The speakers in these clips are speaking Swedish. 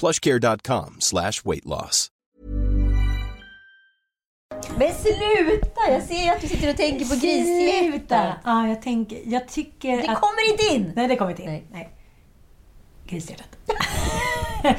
plushcare.com slash weight loss. Men sluta! Jag ser att du sitter och tänker på. Sluta! Ja, jag, tänker, jag tycker Det att... kommer inte in! Nej, det kommer inte in. Nej. Nej. Grishjärtat.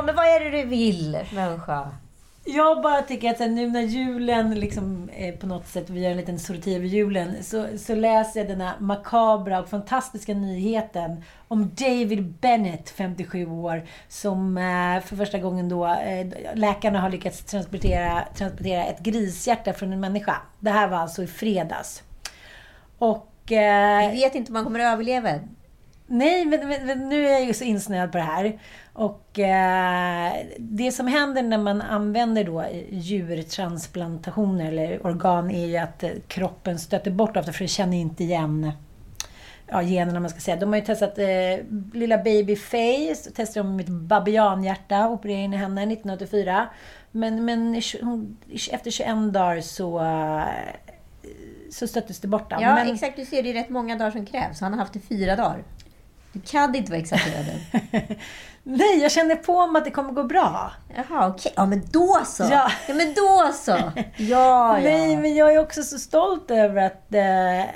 Ja, men vad är det du vill, människa? Jag bara tycker att så här, nu när julen liksom eh, på något sätt, vi gör en liten sorti över julen, så, så läser jag denna makabra och fantastiska nyheten om David Bennett, 57 år, som eh, för första gången då, eh, läkarna har lyckats transportera, transportera ett grishjärta från en människa. Det här var alltså i fredags. Och... Eh, Vi vet inte om man kommer att överleva. Nej, men, men, nu är jag ju så insnöad på det här. Och eh, det som händer när man använder då djurtransplantationer eller organ är ju att eh, kroppen stöter bort ofta för det känner inte igen ja, generna man ska säga. De har ju testat eh, lilla baby Faye, testade de mitt babianhjärta, opererade in henne 1984. Men, men efter 21 dagar så, eh, så stöttes det bort. Ja, men, exakt. Du ser, det är rätt många dagar som krävs. Han har haft det fyra dagar. Du kan inte vara exalterad. Nej, jag känner på mig att det kommer gå bra. Jaha, okej. Ja, men då så. Ja. Ja, men då så. Ja, ja. Nej, men jag är också så stolt över att, eh,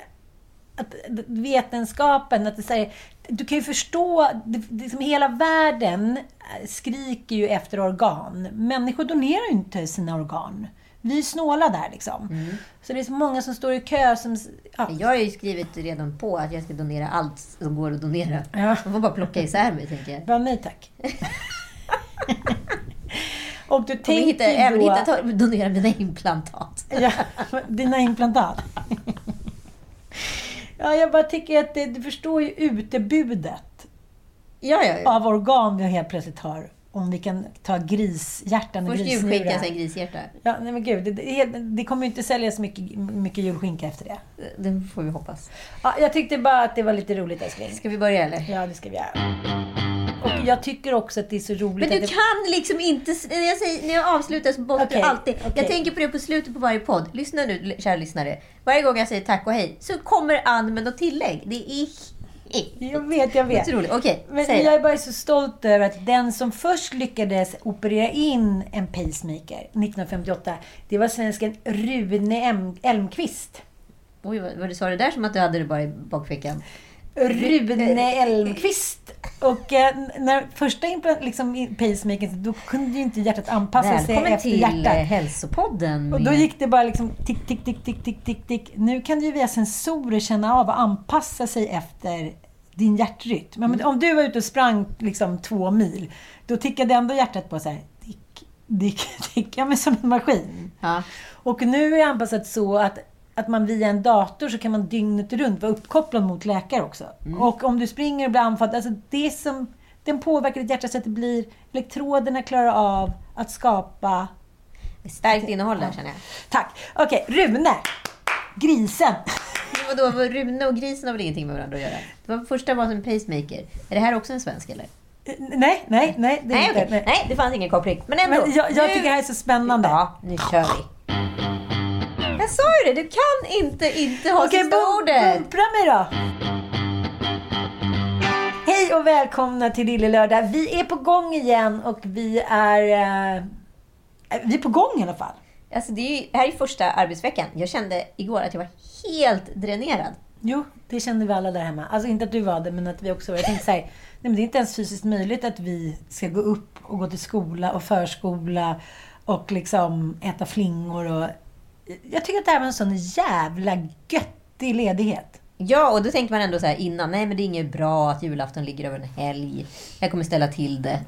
att vetenskapen, att det säger, du kan ju förstå, det, det, som hela världen skriker ju efter organ. Människor donerar ju inte sina organ. Vi är snåla där liksom. Så det är så många som står i kö som... Ja. Jag har ju skrivit redan på att jag ska donera allt som går att donera. Ja. Man får bara plocka isär mig, tänker jag. Bra, nej tack. Och du Kommer hitta, tänker även då... hitta, ta, donera mina implantat. Ja, dina implantat. Ja, jag bara tycker att det, du förstår ju utebudet Ja, ja, ja. av organ vi helt plötsligt har. Om vi kan ta grishjärtan och Först julskinka, sen grishjärta. Ja, nej men gud. Det, det, det kommer ju inte säljas mycket, mycket julskinka efter det. Det får vi hoppas. Ja, jag tyckte bara att det var lite roligt älskling. Ska vi börja eller? Ja, det ska vi göra. Och jag tycker också att det är så roligt Men du det... kan liksom inte... När jag, säger, när jag avslutar så Okej, du alltid... okej. Jag tänker på det på slutet på varje podd. Lyssna nu, kära lyssnare. Varje gång jag säger tack och hej så kommer Ann med något tillägg. Det är... Jag vet, jag vet. Otroligt. Okej, Men jag är bara så stolt över att den som först lyckades operera in en pacemaker 1958, det var svensken Rune Elmqvist. Oj, vad, vad du sa det där som att du hade det bara i bakfickan. Rune Elmqvist. Och eh, när första liksom, pacemakern, då kunde ju inte hjärtat anpassa sig Välkommen efter till hjärtat. Hälsopodden. Och då gick det bara liksom tick, tick, tick, tick, tick, tick, tick. Nu kan du ju via sensorer känna av och anpassa sig efter din hjärtrytm. Men Mm. om du var ute och sprang liksom två mil, då tickade ändå hjärtat på så här, tick, tick, tick, ja men som en maskin. Ja. Och nu är det anpassat så att, att man via en dator så kan man dygnet runt vara uppkopplad mot läkare också. Mm. Och om du springer och blir andfådd, alltså det som, den påverkar ditt hjärta så att det blir, elektroderna klarar av att skapa Starkt innehåll där känner jag. Tack. Okej, Rune. Grisen. Vadå, vad- Rune och grisen har väl ingenting med varandra att göra? Det var första var en pacemaker. Är det här också en svensk eller? Nej, nej, nej. Det Nej, inte, okej. Nej, det fanns ingen koppling. Men ändå. Men jag, jag nu- tycker det här är så spännande. Ja, nu kör vi. Jag sa ju det, du kan inte inte ha Okej, sista bum- ordet. bumpra mig då. Hej och välkomna till Lille Lördag. Vi är på gång igen och vi är... Eh, vi är på gång i alla fall. Alltså, det, är ju, här är första arbetsveckan. Jag kände igår att jag var helt dränerad. Jo, det kände vi alla där hemma. Alltså inte att du var det, men att vi också var Jag tänkte säga, nej men det är inte ens fysiskt möjligt att vi ska gå upp och gå till skola och förskola och liksom äta flingor och... Jag tycker att det här var en sån jävla göttig ledighet. Ja, och då tänkte man ändå så här innan, nej men det är inget bra att julafton ligger över en helg. Jag kommer ställa till det.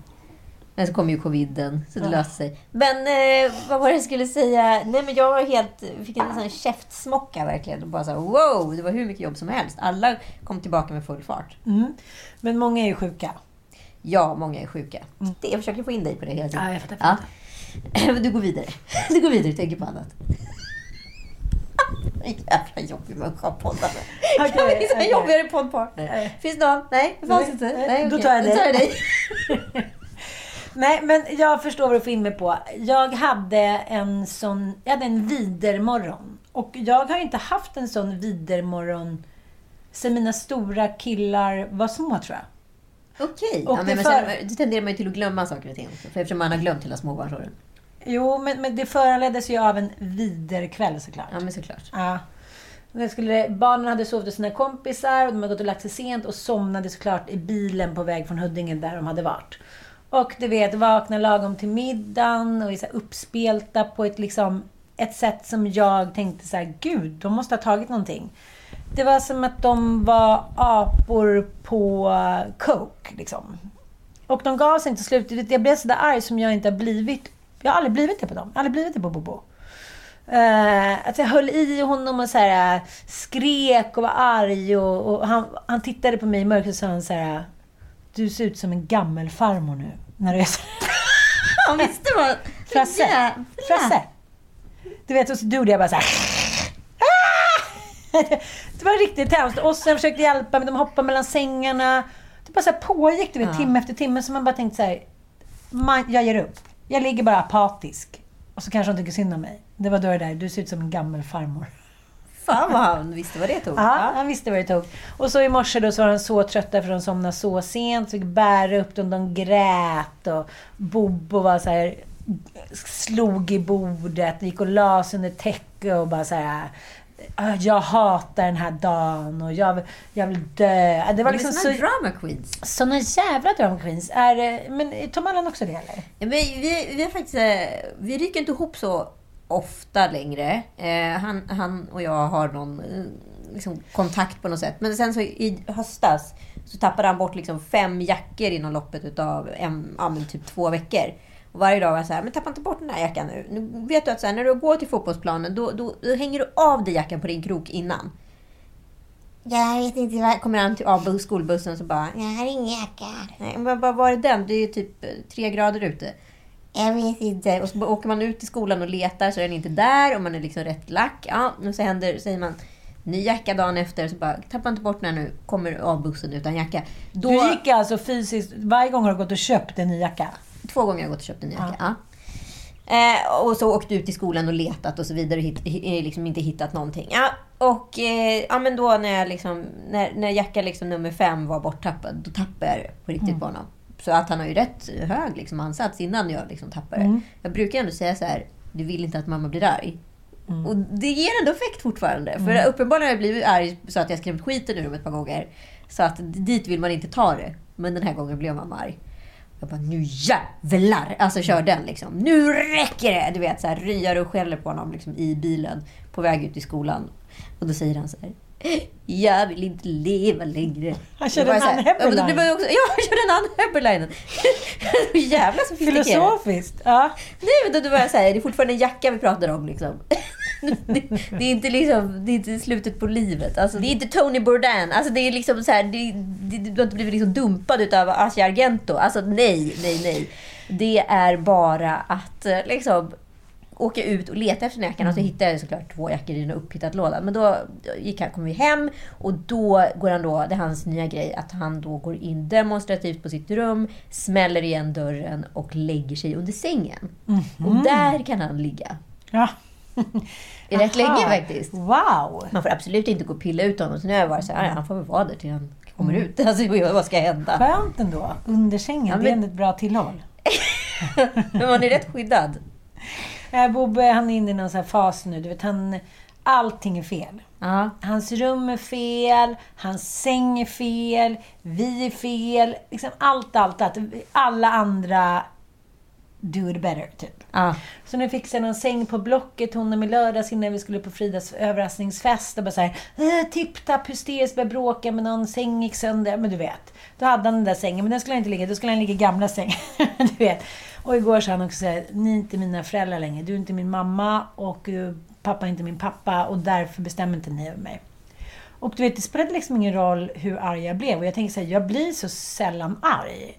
Men så kom ju coviden, så det Ja. löste sig. Men eh, vad var det jag skulle säga? Nej men jag var helt, fick en sån käftsmocka verkligen. Och bara så här, wow, det var hur mycket jobb som helst. Alla kom tillbaka med full fart. Mm. Men många är ju sjuka. Ja, många är sjuka. Det, jag försöker få in dig på det hela tiden. Ja, jag fattar, Ja. Du går vidare. Du går vidare och tänker på annat. Jävla jobbig människa att podda med. Jag är så okej. jobbigare poddpartner. Nej. Finns det någon? Nej, det fanns inte. nej, Nej, då tar jag Då dig. tar jag dig. Nej, men jag förstår vad du får in mig på. Jag hade en sån... Jag hade en vidermorgon. Och jag har inte haft en sån vidermorgon sen mina stora killar var små, tror jag. Okej. Och Ja, det men, men för- sen, då tenderar man ju till att glömma saker och ting. För eftersom man har glömt hela småbarnsåren. Jo, men, men det föranleddes ju av en viderkväll såklart. Ja, men såklart. Ja. Jag skulle, barnen hade sovit hos sina kompisar och de hade gått och lagt sig sent och somnade såklart i bilen på väg från Huddinge där de hade varit. Och du vet, vakna lagom till middagen och är så uppspelta på ett, liksom, ett sätt som jag tänkte så här, gud, de måste ha tagit någonting. Det var som att de var apor på coke, liksom. Och de gav sig inte till slut. Jag blev så där arg som jag inte har blivit. Jag har aldrig blivit det på dem. Jag har aldrig blivit det på Bobo. Uh, att jag höll i honom och så här, eh, skrek och var arg. Och, och han, han tittade på mig i mörkret och sa han så här, Du ser ut som en gammelfarmor nu. När du är så Ja, visst det var... Frasse. Frasse. Du vet, och så gjorde jag bara så här. Ah! Det var riktigt hemskt. Och sen försökte hjälpa, men de hoppade mellan sängarna. Det bara så här pågick, du vet, Ja. timme efter timme. Så man bara tänkte så här, man, jag ger upp. Jag ligger bara apatisk. Och så kanske de tycker synd om mig. Det var då det där, du ser ut som en gammelfarmor. Fan vad han visste vad det tog. Ja, han visste vad det tog. Och så i morse då så var de så trötta för de somnade så sent. Så fick bära upp dem, de grät. Och Bobo var så här, slog i bordet, gick och la sig under täcke och bara så här. "Ah, Jag hatar den här dagen och jag, jag vill dö. Det var liksom är så, såna drama queens. såna jävla drama queens. Är, men Tom Allan också det eller? Ja, men vi, vi, har faktiskt, eh, vi ryker inte ihop så ofta längre. Eh, han, han och jag har någon eh, liksom, kontakt på något sätt. Men sen så i höstas så tappade han bort liksom fem jackor inom loppet utav en, ja, typ två veckor. Och varje dag var jag så här, men tappa inte bort den här jackan nu. Nu vet du att så här, när du går till fotbollsplanen då, då, då hänger du av dig jackan på din krok innan. Jag vet inte, vad... kommer han till av skolbussen och så bara, jag har ingen jacka. Nej, men vad var är den? Det är ju typ eh, tre grader ute. Jag vet inte. Och så bara åker man ut till skolan och letar så är den inte där och man är liksom rätt lack. Ja, och så händer, säger man ny jacka dagen efter så bara, tappa inte bort den här nu, kommer av bussen utan jacka. Då, Du gick alltså fysiskt, varje gång har du gått och köpt en ny jacka? Två gånger har jag gått och köpt en ny jacka. Ja. Eh, och så åkt ut till skolan och letat och så vidare och hit, hi- liksom inte hittat någonting. Ja, och eh, ja, men då när, jag liksom, när, när jacka liksom nummer fem var borttappad, då tappade jag det på riktigt på honom. Så att han har ju rätt hög liksom, ansats innan jag liksom tappar det. Jag brukar ändå säga så här, du vill inte att mamma blir arg. Och det ger ändå effekt fortfarande. För uppenbarligen har jag blivit arg så att jag skrämt skiten ur dem ett par gånger. Så att dit vill man inte ta det. Men den här gången blev mamma arg. Jag bara, nu jävlar! Alltså kör den liksom. Nu räcker det! Du vet, så här, ryar och skäller på honom liksom, i bilen på väg ut i skolan. Och då säger han så här. Jag vill inte leva längre. Han körde en Ann Heberlein. ja, han körde en Ann Heberlein. Jävla sofistikerat. Filosofiskt. Ja. Nej, men då, då var jag så här, det är fortfarande en jacka vi pratar om. Liksom. Det, det, är inte liksom, det är inte slutet på livet. Alltså, det är inte Tony Bourdain. Alltså, det är liksom så här, det, det, du har inte blivit liksom dumpad utav Asia Argento. Alltså nej, nej, nej. Det är bara att eh, liksom, åka ut och leta efter den jackan. Och så hittade jag såklart två jackor i en upphittat låda. Men då gick han, kom vi hem och då går han då, det är hans nya grej, att han då går in demonstrativt på sitt rum, smäller igen dörren och lägger sig under sängen. Och där kan han ligga. Ja. Rätt länge faktiskt. Wow! Man får absolut inte gå och pilla ut honom. Så nu har jag varit så här, "Ja, han får väl vara där till han kommer ut. Alltså, vad ska hända? Skönt ändå. Under sängen, Ja, det är men- ändå ett bra tillhåll. Men man är rätt skyddad. Eh, Bobbe, han är inne i någon sån här fas nu. Du vet, han, allting är fel. Ja. Hans rum är fel, hans säng är fel, vi är fel. Liksom allt, allt, allt. Alla andra do it better, typ. Ja. Så nu fixade jag någon säng på Blocket honom i lördags innan vi skulle på Fridas överraskningsfest. Och bara såhär, äh, tipp-tapp, hysteriskt, började bråka med någon, säng gick sönder. Men du vet. Då hade han den där sängen, men den skulle han inte ligga Då skulle han ligga i gamla sängen. du vet. Och igår sa han också såhär, ni är inte mina föräldrar längre. Du är inte min mamma och eh, pappa är inte min pappa och därför bestämmer inte ni över mig. Och du vet, det spelade liksom ingen roll hur arg jag blev. Och jag tänker såhär, jag blir så sällan arg.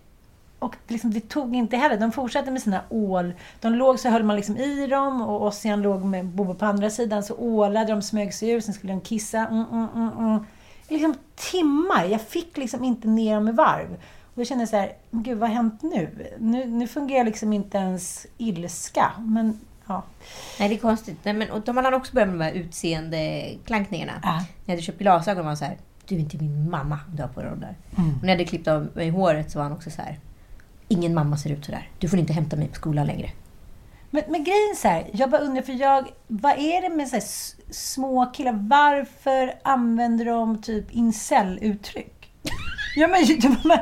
Och liksom, det tog inte heller. De fortsatte med sina ål. De låg så höll man liksom i dem och Ossian låg med Bobo på andra sidan. Så ålade de, smög sig ur, sen skulle de kissa. Mm, mm, mm, mm. Liksom timmar. Jag fick liksom inte ner dem i varv. Och då kände jag så här, gud vad har hänt nu? nu? Nu fungerar liksom inte ens ilska. Men ja. Nej, det är konstigt. Nej, men, och de hade också börjat med de här utseendeklankningarna. Ja. När jag hade köpt glasögon var han så här, du är inte min mamma om du har på dig de där. Mm. Och när jag hade klippt av mig håret så var han också så här, ingen mamma ser ut så där. Du får inte hämta mig på skolan längre. Men, men grejen så här, jag bara undrar, för jag, vad är det med så här små killar? Varför använder de typ incel-uttryck? Ja, men, men,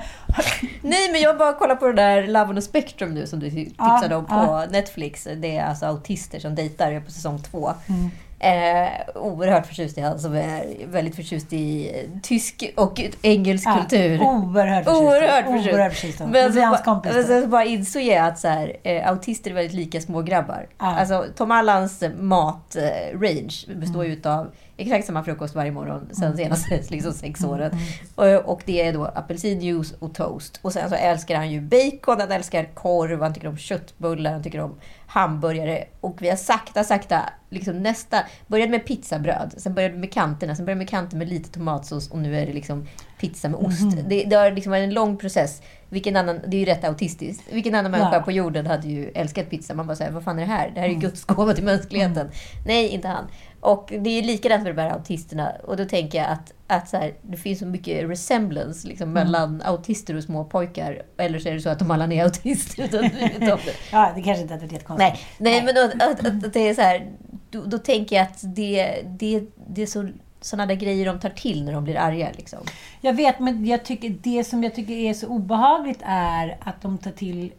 Nej, men jag bara kollar på det där Love on a Spectrum nu som du tipsade Ja, om på ja. Netflix. Det är alltså autister som dejtar. Jag är på säsong två. Mm. Eh, oerhört förtjust i han som är väldigt förtjust i eh, tysk och engelsk Ja, kultur. Oerhört förtjust. Oerhört förtjust. Oerhört förtjust. Men Men så, hans kompis. men sen bara insåg jag att så här, eh, autister är väldigt lika små grabbar. Ja. Alltså, Tom Allans mat-range består Mm. ju utav exakt samma frukost varje morgon sen senaste liksom, sex Mm, åren. Och, och det är då apelsinjuice och toast. Och sen så älskar han ju bacon, han älskar korv, han tycker om köttbullar, han tycker om hamburgare. Och vi har sakta, sakta, liksom nästa, började med pizzabröd, sen började vi med kanterna, sen började vi med kanter med lite tomatsås och nu är det liksom pizza med ost. Mhm. Det, det har liksom varit en lång process. Vilken annan, det är ju rätt autistiskt. Vilken annan människa Ja. på jorden hade ju älskat pizza? Man bara säger, vad fan är det här? Det här är Mm. ju Guds gåva till mänskligheten. Nej, inte han. Och det är likadant med de här autisterna. Och då tänker jag att, att så här, det finns så mycket resemblance liksom, Mm. mellan autister och små pojkar. Eller så är det så att de alla är autister. Utan det. Ja, det kanske inte hade varit jättekonstigt. Nej, nej, men att, att, att, att det är så här, då, då tänker jag att det, det, det är så, sådana där grejer de tar till när de blir arga. Liksom. Jag vet, men jag tycker, det som jag tycker är så obehagligt är att de tar till...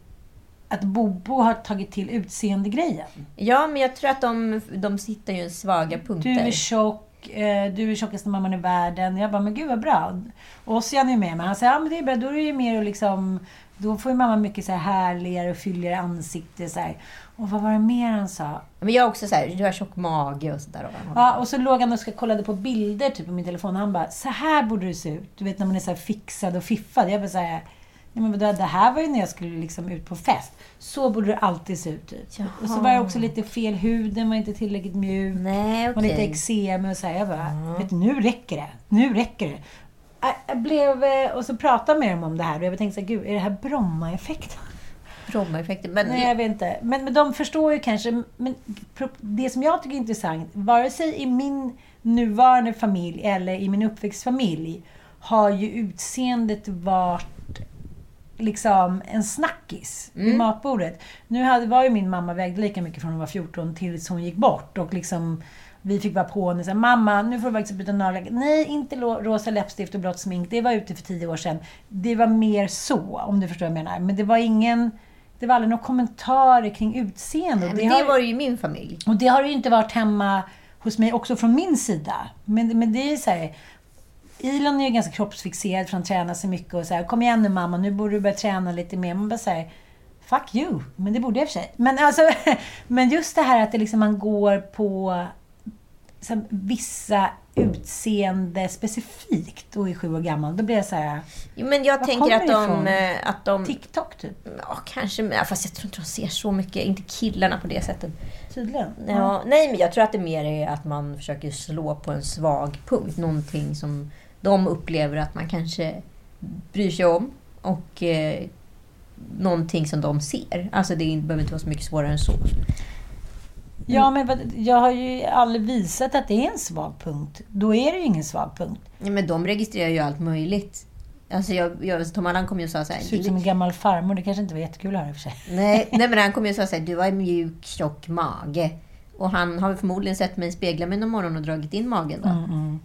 Att Bobo har tagit till utseendegrejen. Ja, men jag tror att de, de sitter ju i svaga punkter. Du är tjock, eh, du är tjockaste mamman i världen. Jag bara, men gud vad bra. Och Ossian är med mig. Han säger, ja men det är bra. Då är det ju mer att liksom... Då får ju mamma mycket så här härligare och fylligare ansikte. Så här. Och vad var det mer han sa? Men jag också så här, du har tjock mage och sådär. Ja, och så låg han och ska kollade på bilder typ på min telefon. Han bara, så här borde det se ut. Du vet när man är så fixad och fiffad. Jag bara så här, Nej, men det här var ju när jag skulle liksom ut på fest. Så borde det alltid se ut. Typ. Och så var jag också lite fel. Huden var inte tillräckligt mjuk. Nej, Och okej. lite eksem och så här. Jag bara, vet du, nu räcker det. Nu räcker det. Jag- blev, eh, och så pratade med dem om det här och jag tänkte så här, gud, är det här Bromma-effekten? Bromma-effekten. Men Nej, jag vet inte. Men, men de förstår ju kanske. Men det som jag tycker är intressant, vare sig i min nuvarande familj eller i min uppväxtfamilj, har ju utseendet varit liksom en snackis vid matbordet. Nu hade, var ju min mamma vägde lika mycket från hon var 14 tills hon gick bort. Och liksom, vi fick vara på henne mamma nu får du faktiskt byta naglar. Nej, inte rosa läppstift och blått smink. Det var ute för tio år sedan. Det var mer så, om du förstår vad jag menar. Men det var ingen... Det var aldrig några kommentarer kring utseende. Det har- var det ju i min familj. och det har ju inte varit hemma hos mig också från min sida. Men, men det är så här. Elon är ju ganska kroppsfixerad för han tränar så mycket och så här, kom igen nu mamma, nu borde du börja träna lite mer. Man bara säger fuck you. Men det borde jag i och för sig. Men, alltså, men just det här att det liksom man går på så här, vissa utseende specifikt och är sju år gammal. Då blir jag så här, Jo, men jag tänker att de, eh, att de... TikTok typ. Ja, kanske. ja, Fast jag tror inte de ser så mycket. Inte killarna på det sättet. Tydligen. Ja, nej, men jag tror att det mer är att man försöker slå på en svag punkt. Någonting som de upplever att man kanske bryr sig om. Och eh, någonting som de ser. Alltså det behöver inte vara så mycket svårare än så. Ja, men jag har ju aldrig visat att det är en svag punkt. Då är det ju ingen svag punkt. Ja, men de registrerar ju allt möjligt. Alltså jag, jag, Tom Allan kom ju och sa så här. Det ser ut som en gammal farmor. Det kanske inte var jättekul att höra i och för sig. Nej, nej men han kom ju och sa såhär, du har en mjuk, tjock mage. Och han har förmodligen sett mig spegla mig någon morgon och dragit in magen då.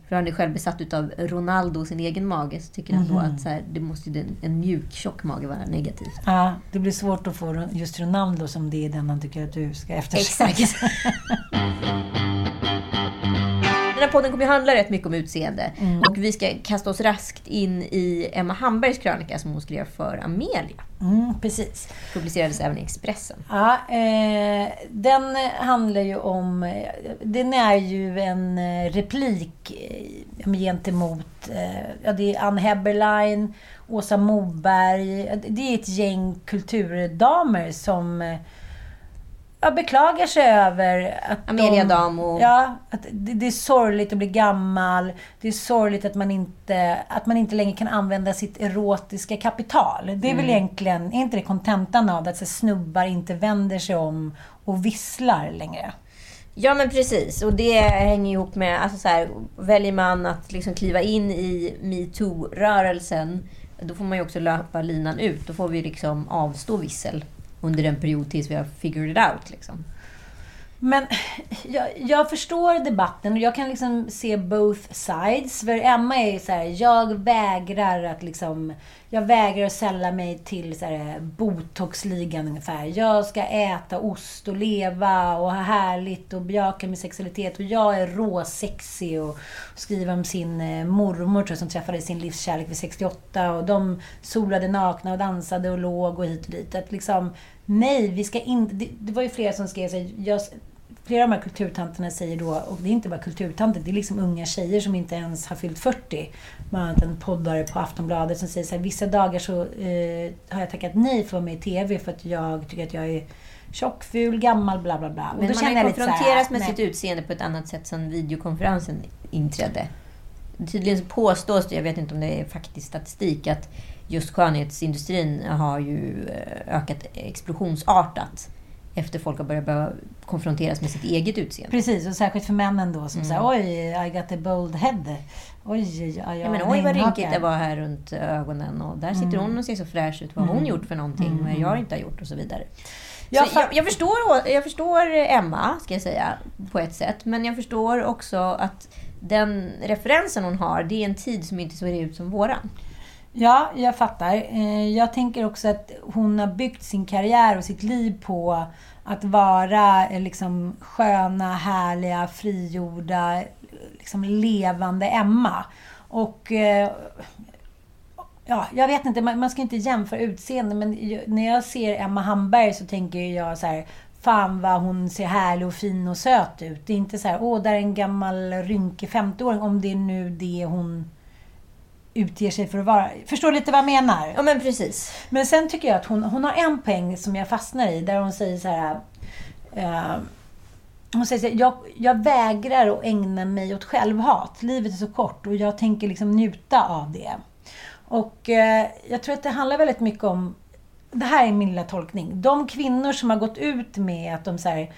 För han är själv besatt utav Ronaldo, sin egen mage. Så tycker han då att så här, det måste ju en, en mjuk, tjock mage vara negativt. Ja, det blir svårt att få just Ronaldo som det är den han tycker att du ska eftersöka. Exakt. Den här podden kommer ju handla rätt mycket om utseende. Och vi ska kasta oss raskt in i Emma Hambergs krönika som hon skrev för Amelia. Mm, precis. Publicerades även i Expressen. Ja, eh, den handlar ju om... Den är ju en eh, replik eh, gentemot... Eh, ja, det är Ann Heberlein, Åsa Moberg. Det är ett gäng kulturdamer som ja, beklagar sig över att Amelia de, Damo. Ja, att det, det är sorgligt att bli gammal. Det är sorgligt att man inte, att man inte längre kan använda sitt erotiska kapital. Det är väl egentligen, är inte det kontentan av det? Att så snubbar inte vänder sig om och visslar längre. Ja men precis, och det hänger ihop med, alltså så här, väljer man att liksom kliva in i metoo-rörelsen, då får man ju också löpa linan ut. Då får vi liksom avstå vissel under en period tills vi har figured it out. Liksom. Men jag, jag förstår debatten och jag kan liksom se both sides. För Emma är ju så här, jag vägrar att liksom... Jag vägrar att sälla mig till så här, botoxligan ungefär. Jag ska äta ost och leva och ha härligt och bejaka min sexualitet. Och jag är råsexig och skriver om sin eh, mormor tror jag, som träffade sin livskärlek vid 68. Och de solade nakna och dansade och låg och hit och dit. Att liksom, nej, vi ska inte... Det, det var ju flera som skrev jag, flera av de här kulturtanterna säger då, och det är inte bara kulturtanter, det är liksom unga tjejer som inte ens har fyllt 40. Bland annat en poddare på Aftonbladet som säger så här, vissa dagar så eh, har jag tackat nej för att vara med i TV för att jag tycker att jag är tjock, ful, gammal, bla bla bla. Och Men då man har konfronterats med nej. sitt utseende på ett annat sätt sedan videokonferensen inträdde. Tydligen påstås det, jag vet inte om det är faktisk statistik, att just skönhetsindustrin har ju eh, ökat explosionsartat efter folk har börjat behöva konfronteras med sitt eget utseende. Precis, och särskilt för männen då som Mm. säger oj, I got a bold head. Oj, ja, Ja, men oj vad rynkigt det var här runt ögonen och där sitter hon och ser så fräsch ut. Vad har hon gjort för någonting och jag inte har gjort och så vidare. Jag så jag, jag, förstår, jag förstår Emma, ska jag säga, på ett sätt. Men jag förstår också att den referensen hon har, det är en tid som inte ser ut som våran. Ja, jag fattar. Eh, jag tänker också att hon har byggt sin karriär och sitt liv på att vara eh, liksom sköna, härliga, frigjorda, liksom levande Emma. Och eh, ja, jag vet inte, man, man ska inte jämföra utseende, men när jag ser Emma Hamberg så tänker jag så här, fan vad hon ser härlig och fin och söt ut. Det är inte så här, åh, där är en gammal rynkig 50-åring, om det är nu det hon utger sig för att vara. Förstår lite vad jag menar? Ja men precis. Men sen tycker jag att hon, hon har en poäng som jag fastnar i, där hon säger så här... Eh, hon säger så här, jag, jag vägrar att ägna mig åt självhat. Livet är så kort och jag tänker liksom njuta av det. Och eh, jag tror att det handlar väldigt mycket om det här är min lilla tolkning. De kvinnor som har gått ut med att de så här,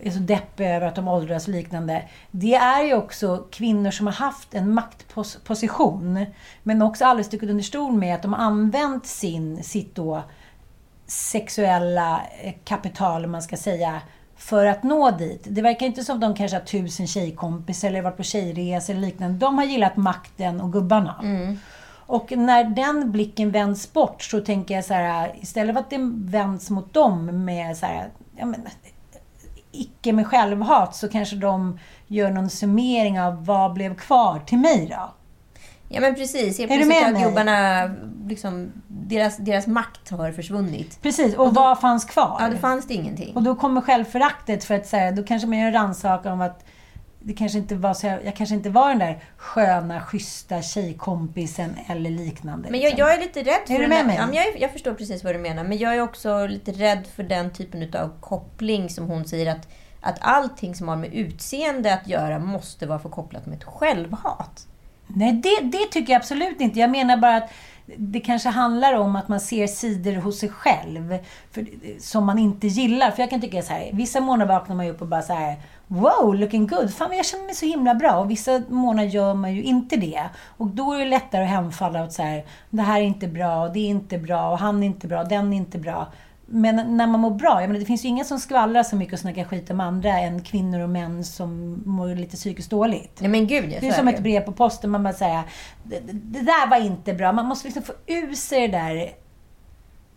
är så deppiga över att de åldras liknande. Det är ju också kvinnor som har haft en maktposition. Men också aldrig stuckit under stol med att de har använt sin, sitt då sexuella eh, kapital, om man ska säga, för att nå dit. Det verkar inte som att de kanske har tusen tjejkompisar eller varit på tjejresor eller liknande. De har gillat makten och gubbarna. Och när den blicken vänds bort så tänker jag så här, istället för att den vänds mot dem med så här, ja men, icke med självhat så kanske de gör någon summering av vad blev kvar till mig då? Ja men precis. Helt Är du plötsligt med har gubbarna, liksom, deras, deras makt har försvunnit. Precis, och, vad fanns kvar? Ja, då fanns det ingenting. Och då kommer självföraktet för att här, då kanske man gör en rannsakan om att det kanske inte var så, jag kanske inte var den där sköna, schyssta tjejkompisen eller liknande. Men jag, liksom. jag är lite rädd för Är du den med där- mig? Ja, men jag, jag förstår precis vad du menar. Men jag är också lite rädd för den typen av koppling som hon säger att, att allting som har med utseende att göra måste vara förkopplat med ett självhat. Nej, det, det tycker jag absolut inte. Jag menar bara att det kanske handlar om att man ser sidor hos sig själv för, som man inte gillar. För jag kan tycka så här, vissa månader vaknar man ju upp och bara så här Wow, looking good! Fan, jag känner mig så himla bra. Och vissa månader gör man ju inte det. Och då är det lättare att hemfalla åt så här, det här är inte bra, och det är inte bra, och han är inte bra, den är inte bra. Men när man mår bra, jag menar, det finns ju inga som skvallrar så mycket och snackar skit om andra än kvinnor och män som mår lite psykiskt dåligt. Nej men gud, ja, Det är som det ett brev på posten. Man bara säger det, det- där var inte bra. Man måste liksom få ur sig det där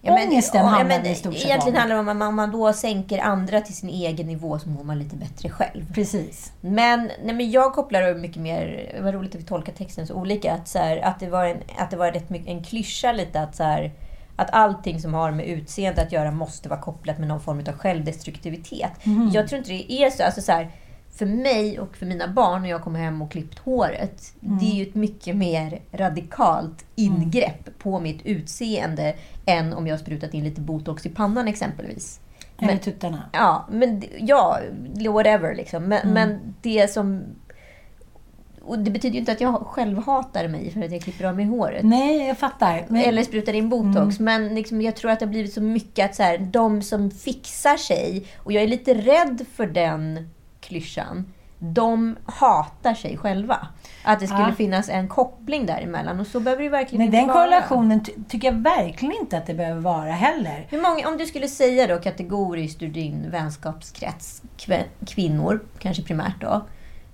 Ja, men- ångesten ja, handlar men det i stort sett Egentligen handlar det om att om man då sänker andra till sin egen nivå så mår man lite bättre själv. Precis. Men, nej, men jag kopplar det mycket mer, vad roligt att vi tolkar texten så olika, att, så här, att, det, var en, att det var rätt mycket en klyscha lite att så här, att allting som har med utseende att göra måste vara kopplat med någon form av självdestruktivitet. Jag tror inte det är så. Alltså så här, för mig och för mina barn när jag kommer hem och klippt håret, det är ju ett mycket mer radikalt ingrepp på mitt utseende än om jag sprutat in lite botox i pannan exempelvis. Eller tuttarna. Ja, men ja, whatever liksom. Men, Mm. men det som... Och det betyder ju inte att jag själv hatar mig för att jag klipper av mig håret. Nej, jag fattar. Men, Eller sprutar in botox. Men liksom, jag tror att det har blivit så mycket att så här, de som fixar sig, och jag är lite rädd för den klyschan, de hatar sig själva. Att det skulle Ja. finnas en koppling däremellan. Och så behöver det verkligen nej, inte den vara. korrelationen ty- tycker jag verkligen inte att det behöver vara heller. Hur många, om du skulle säga då kategoriskt ur din vänskapskrets, kvinnor, kanske primärt då.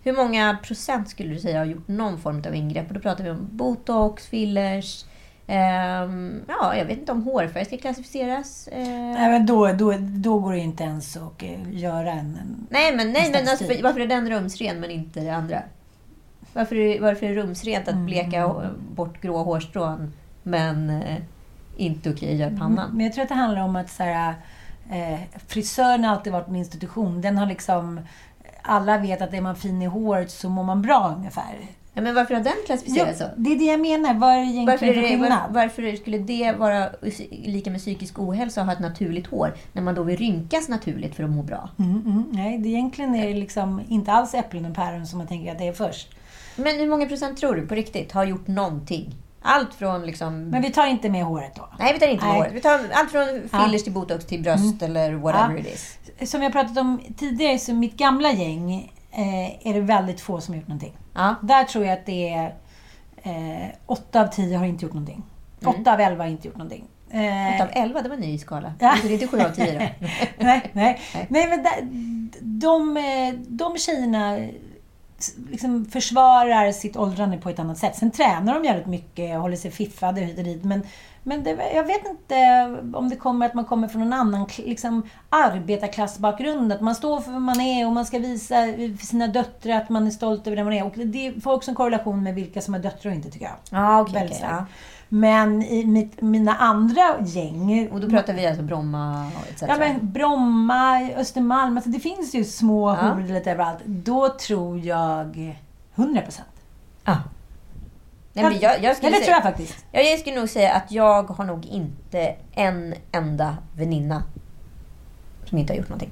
Hur många procent skulle du säga har gjort någon form av ingrepp? Och då pratar vi om botox, fillers, ehm, ja, jag vet inte om hårfärg ska klassificeras. eh, Nej, men då, då, då går det inte ens att eh, göra en... en nej, men, nej, men alltså, varför är den rumsren men inte det andra? Varför är, varför är det rumsrent att bleka Mm. bort grå hårstrån men eh, inte okej att göra pannan? Men jag tror att det handlar om att så här, eh, frisören har alltid varit en institution. Den har liksom... Alla vet att är man fin i håret så mår man bra ungefär. Ja, men varför har den klassificerats så? det är det jag menar. Vad är egentligen Varför, är det, var, varför skulle det vara lika med psykisk ohälsa att ha ett naturligt hår när man då vill rynkas naturligt för att må bra? Mm, mm, nej, det egentligen är liksom inte alls äpplen och päron som man tänker att det är först. Men hur många procent tror du på riktigt har gjort någonting? Allt från liksom... Men vi tar inte med håret då. Nej, vi tar inte med Nej. håret. Vi tar allt från fillers Ja. Mm. till botox till bröst eller whatever Ja. it is. Som jag pratat om tidigare, så mitt gamla gäng eh, är det väldigt få som har gjort någonting. Ja. Där tror jag att det är eh, 8 av 10 har inte gjort någonting. 8 av 11 har inte gjort någonting. Eh, 8 av 11, det var en ny skala. Ja. Det är inte 7 av 10 då? nej, nej. Nej. nej men där, de, eh, de tjejerna liksom försvarar sitt åldrande på ett annat sätt. Sen tränar de jävligt mycket och håller sig fiffade hit och dit. Men, men det, jag vet inte om det kommer att man kommer från en annan liksom, arbetarklassbakgrund. Att man står för vad man är och man ska visa för sina döttrar att man är stolt över det man är. Och det får också en korrelation med vilka som är döttrar och inte tycker jag. Ja, okej. Väldigt starkt. ja. Men i mitt, mina andra gäng... Och då pratar vi alltså Bromma etc. Ja, men Bromma, Östermalm, alltså det finns ju små Ja. horor lite överallt. Då tror jag 100 procent. Ja. Nej, men jag, jag, skulle Ja, det tror jag faktiskt. Ja, jag skulle nog säga att jag har nog inte en enda väninna som inte har gjort någonting.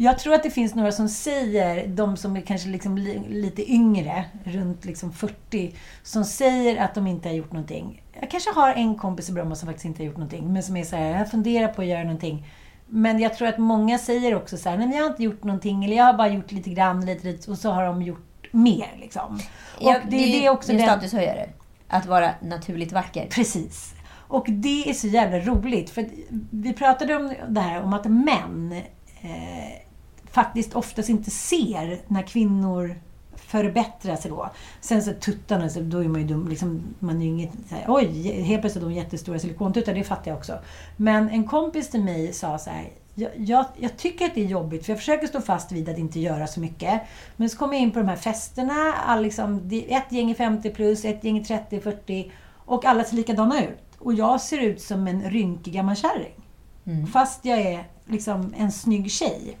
Jag tror att det finns några som säger, de som är kanske liksom li, lite yngre, runt liksom 40, som säger att de inte har gjort någonting. Jag kanske har en kompis i Bromma som faktiskt inte har gjort någonting, men som är så här, jag funderar på att göra någonting. Men jag tror att många säger också så här, nej men jag har inte gjort någonting, eller jag har bara gjort lite grann, lite, lite, och så har de gjort mer liksom. Och Ja, det, det är också en den... statushöjare. Att vara naturligt vacker. Precis. Och det är så jävla roligt. För vi pratade om det här om att män eh, faktiskt oftast inte ser när kvinnor förbättrar sig då. Sen så tuttarna, så då är man ju dum. Liksom, man är ju inget så här, oj, helt plötsligt de jättestora silikontuttar. Det fattar jag också. Men en kompis till mig sa så här, jag, jag, jag tycker att det är jobbigt, för jag försöker stå fast vid att inte göra så mycket. Men så kommer jag in på de här festerna. All liksom, ett gäng är 50 plus, ett gäng är 30, 40. Och alla ser likadana ut. Och jag ser ut som en rynkig gammal kärring. Fast jag är liksom en snygg tjej.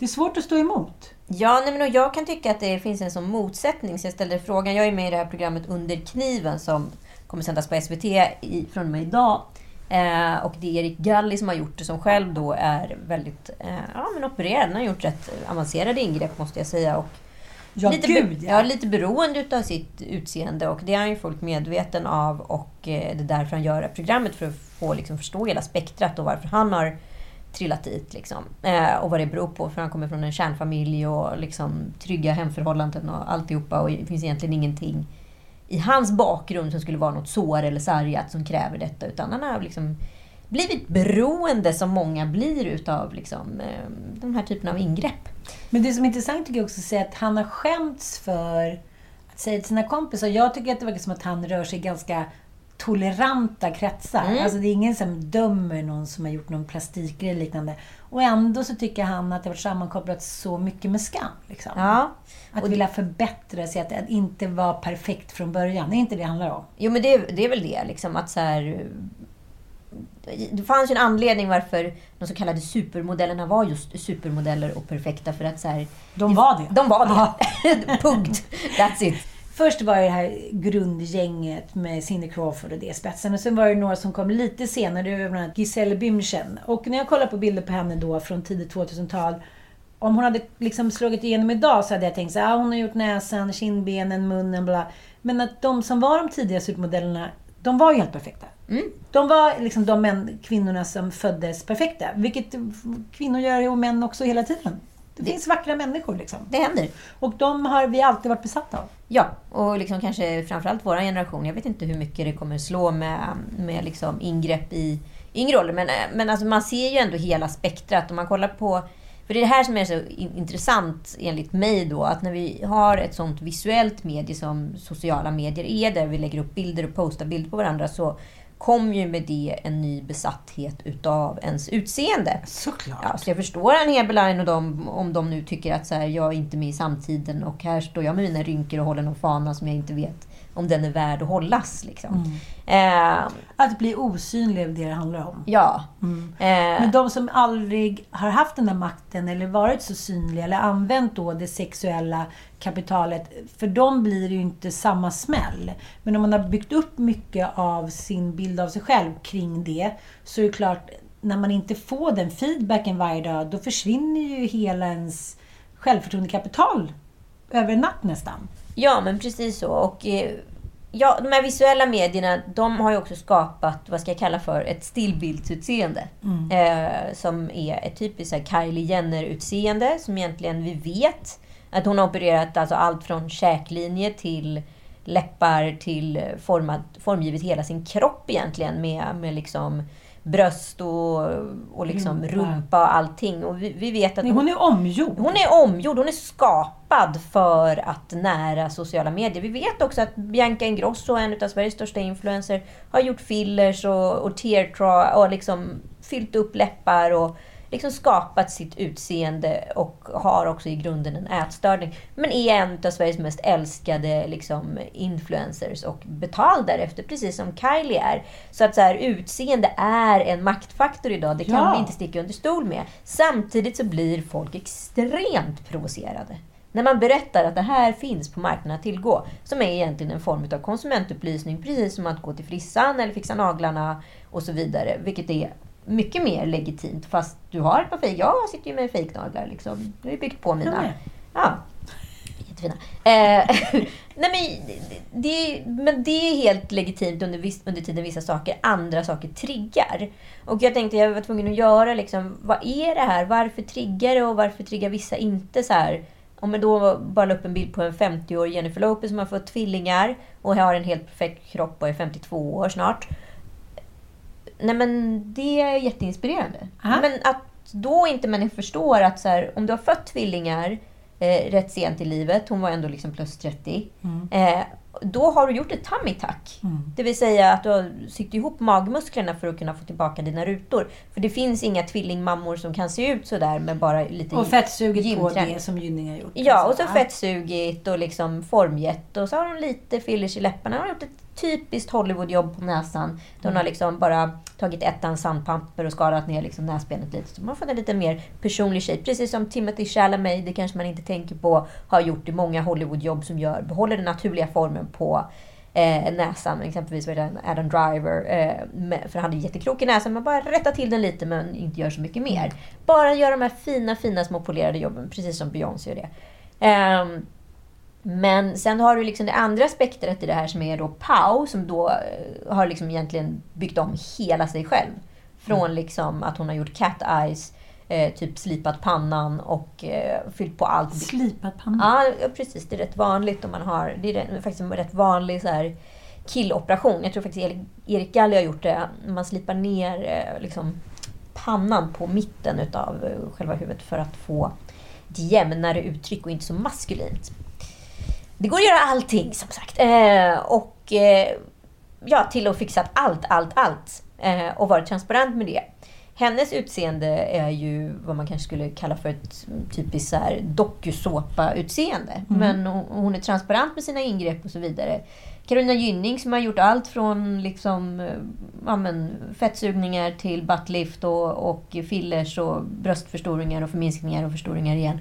Det är svårt att stå emot. Ja, nej, men och jag kan tycka att det finns en sån motsättning, så jag ställde frågan. Jag är med i det här programmet Under kniven som kommer sändas på SVT i, från och med idag. Eh, och det är Erik Galli som har gjort det, som själv då är väldigt eh, ja, men opererad. Han har gjort rätt avancerade ingrepp, måste jag säga. Och Ja, lite, gud, ja. ja, lite beroende utav sitt utseende och det är han ju fullt medveten av och eh, det är därför han gör det här programmet för att få liksom, förstå hela spektrat och varför han har trillat dit. Liksom. Eh, och vad det beror på, för han kommer från en kärnfamilj och liksom, trygga hemförhållanden och alltihopa och det finns egentligen ingenting i hans bakgrund som skulle vara något sår eller sargat som kräver detta utan han har liksom blivit beroende som många blir utav liksom, eh, den här typen av ingrepp. Men det som är intressant tycker jag också att att han har skämts för att säga till sina kompisar. Jag tycker att det verkar som att han rör sig ganska toleranta kretsar. Mm. Alltså det är ingen som dömer någon som har gjort någon plastikgrej eller liknande. Och ändå så tycker han att det har varit sammankopplat så mycket med skam. Liksom. Ja. Att Och vilja förbättra sig, att, att inte vara perfekt från början. Det är inte det det handlar om. Jo, men det, det är väl det. Liksom, att så här, det fanns ju en anledning varför de så kallade supermodellerna var just supermodeller och perfekta. För att så här, De var det. De var det. Punkt. That's it. Först var det här grundgänget med Cindy Crawford och det spetsen. Och sen var det några som kom lite senare. Bland annat Giselle Bündchen. Och när jag kollar på bilder på henne då från tidigt 2000-tal. Om hon hade liksom slagit igenom idag så hade jag tänkt så här, ah, hon har gjort näsan, kindbenen, munnen, bla. Men att de som var de tidiga supermodellerna, de var ju helt perfekta. De var liksom de män, kvinnorna som föddes perfekta. Vilket kvinnor gör och män också hela tiden. Det, finns vackra människor liksom. Det händer. Och de har vi alltid varit besatta av. Ja, och liksom kanske framförallt vår generation. Jag vet inte hur mycket det kommer slå med, med liksom ingrepp i yngre ålder. Men, men alltså man ser ju ändå hela spektrat. Om man kollar på... För det är det här som är så in- intressant enligt mig då. Att när vi har ett sånt visuellt medie som sociala medier är, där vi lägger upp bilder och postar bilder på varandra, så kommer ju med det en ny besatthet utav ens utseende. Såklart. Ja, så jag förstår Ann Heberlein och dem om de nu tycker att så här, jag är inte med i samtiden och här står jag med mina rynkor och håller någon fana som jag inte vet om den är värd att hållas. Liksom. Eh, Att bli osynlig är det det handlar om. ja. Eh, Men de som aldrig har haft den där makten eller varit så synliga eller använt då det sexuella kapitalet, för dem blir det ju inte samma smäll. Men om man har byggt upp mycket av sin bild av sig själv kring det, så är det klart, när man inte får den feedbacken varje dag, då försvinner ju hela ens självförtroendekapital över en natt nästan. Ja, men precis så. Och, eh, ja, de här visuella medierna, de har ju också skapat, vad ska jag kalla för, ett stillbildsutseende. Eh, som är ett typiskt här, Kylie Jenner-utseende, som egentligen vi vet att hon har opererat alltså, allt från käklinje till läppar till eh, format, formgivit hela sin kropp egentligen med, med liksom bröst och, och liksom Rumpa. rumpa och allting. Och vi, vi vet att Nej, hon är omgjord. hon är omgjord, hon är skapad för att nära sociala medier. Vi vet också att Bianca Ingrosso, en av Sveriges största influencers, har gjort fillers och, och teardra och liksom fyllt upp läppar och liksom skapat sitt utseende och har också i grunden en ätstörning. Men är en av Sveriges mest älskade liksom, influencers och betald därefter, precis som Kylie är. Så att så här, utseende är en maktfaktor idag, det kan Ja. vi inte sticka under stol med. Samtidigt så blir folk extremt provocerade. När man berättar att det här finns på marknaden att tillgå. Som är egentligen en form av konsumentupplysning. Precis som att gå till frissan eller fixa naglarna och så vidare. Vilket är mycket mer legitimt. Fast du har ett par fejk. Jag sitter ju med fejknaglar. Liksom. Jag har ju byggt på mina. med. Ja. Jättefina. Eh, nej men, det, men det är helt legitimt under, viss, under tiden vissa saker, andra saker triggar. Och jag tänkte, jag var tvungen att göra liksom, vad är det här? Varför triggar det och varför triggar vissa inte så här? Om jag då bara la upp en bild på en 50-årig Jennifer Lopez som har fått tvillingar och har en helt perfekt kropp och är 52 år snart. Nej men det är jätteinspirerande. Aha. Men att då inte människor förstår att så här, om du har fött tvillingar eh, rätt sent i livet, hon var ändå liksom plus 30, eh, då har du gjort ett tummy tuck. Det vill säga att du har sytt ihop magmusklerna för att kunna få tillbaka dina rutor. För det finns inga tvillingmammor som kan se ut sådär med bara lite Och fettsugit på gymträning. det som Gynning har gjort. Ja, och så fettsugit och liksom formgett. Och så har hon lite fillers i läpparna. Har gjort ett typiskt Hollywoodjobb på näsan. Där hon har liksom bara tagit ettan sandpapper och skalat ner liksom näsbenet lite. Så man får en lite mer personlig shape. Precis som Timothy Chalamet, det kanske man inte tänker på, har gjort i många Hollywoodjobb som gör, behåller den naturliga formen på eh, näsan. Exempelvis var det Adam Driver. Eh, med, för han är jätteklok i näsan, men bara rätta till den lite men inte gör så mycket mer. Bara gör de här fina, fina små polerade jobben, precis som Beyoncé gör det. Ehm, men sen har du liksom det andra spektrat i det här som är då Pau, som då eh, har liksom egentligen byggt om hela sig själv. Från liksom att hon har gjort cat eyes, eh, typ slipat pannan och eh, fyllt på allt. Slipat panna. Ja, precis. Det är rätt vanligt om man har... Det är faktiskt en rätt vanlig så här, killoperation. Jag tror faktiskt Erik- Galli har gjort det. Man slipar ner eh, liksom, pannan på mitten utav eh, själva huvudet för att få ett jämnare uttryck och inte så maskulint. Det går att göra allting som sagt. Eh, och eh, ja, till och fixat allt, allt, allt. Eh, och varit transparent med det. Hennes utseende är ju vad man kanske skulle kalla för ett typiskt dokusåpa-utseende. Men hon, hon är transparent med sina ingrepp och så vidare. Carolina Gynning som har gjort allt från liksom, eh, ja, men, fettsugningar till buttlift och, och fillers och bröstförstoringar och förminskningar och förstoringar igen.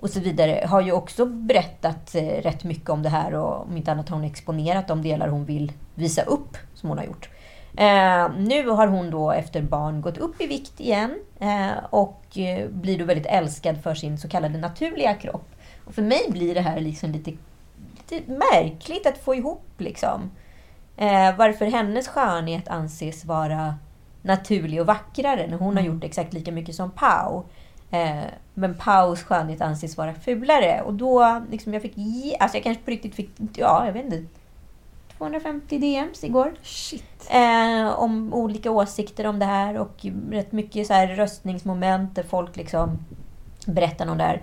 Och så vidare. Har ju också berättat eh, rätt mycket om det här och om inte annat har hon exponerat de delar hon vill visa upp som hon har gjort. Eh, nu har hon då efter barn gått upp i vikt igen eh, och eh, blir då väldigt älskad för sin så kallade naturliga kropp. Och för mig blir det här liksom lite, lite märkligt att få ihop liksom. Eh, varför hennes skönhet anses vara naturlig och vackrare när hon har gjort exakt lika mycket som Pau. Eh, men Paus skönhet anses vara fulare. Och då, liksom jag fick alltså jag kanske på riktigt fick, ja jag vet inte, 250 DMs igår. Eh, om olika åsikter om det här och rätt mycket så här röstningsmoment där folk liksom berättar om det här.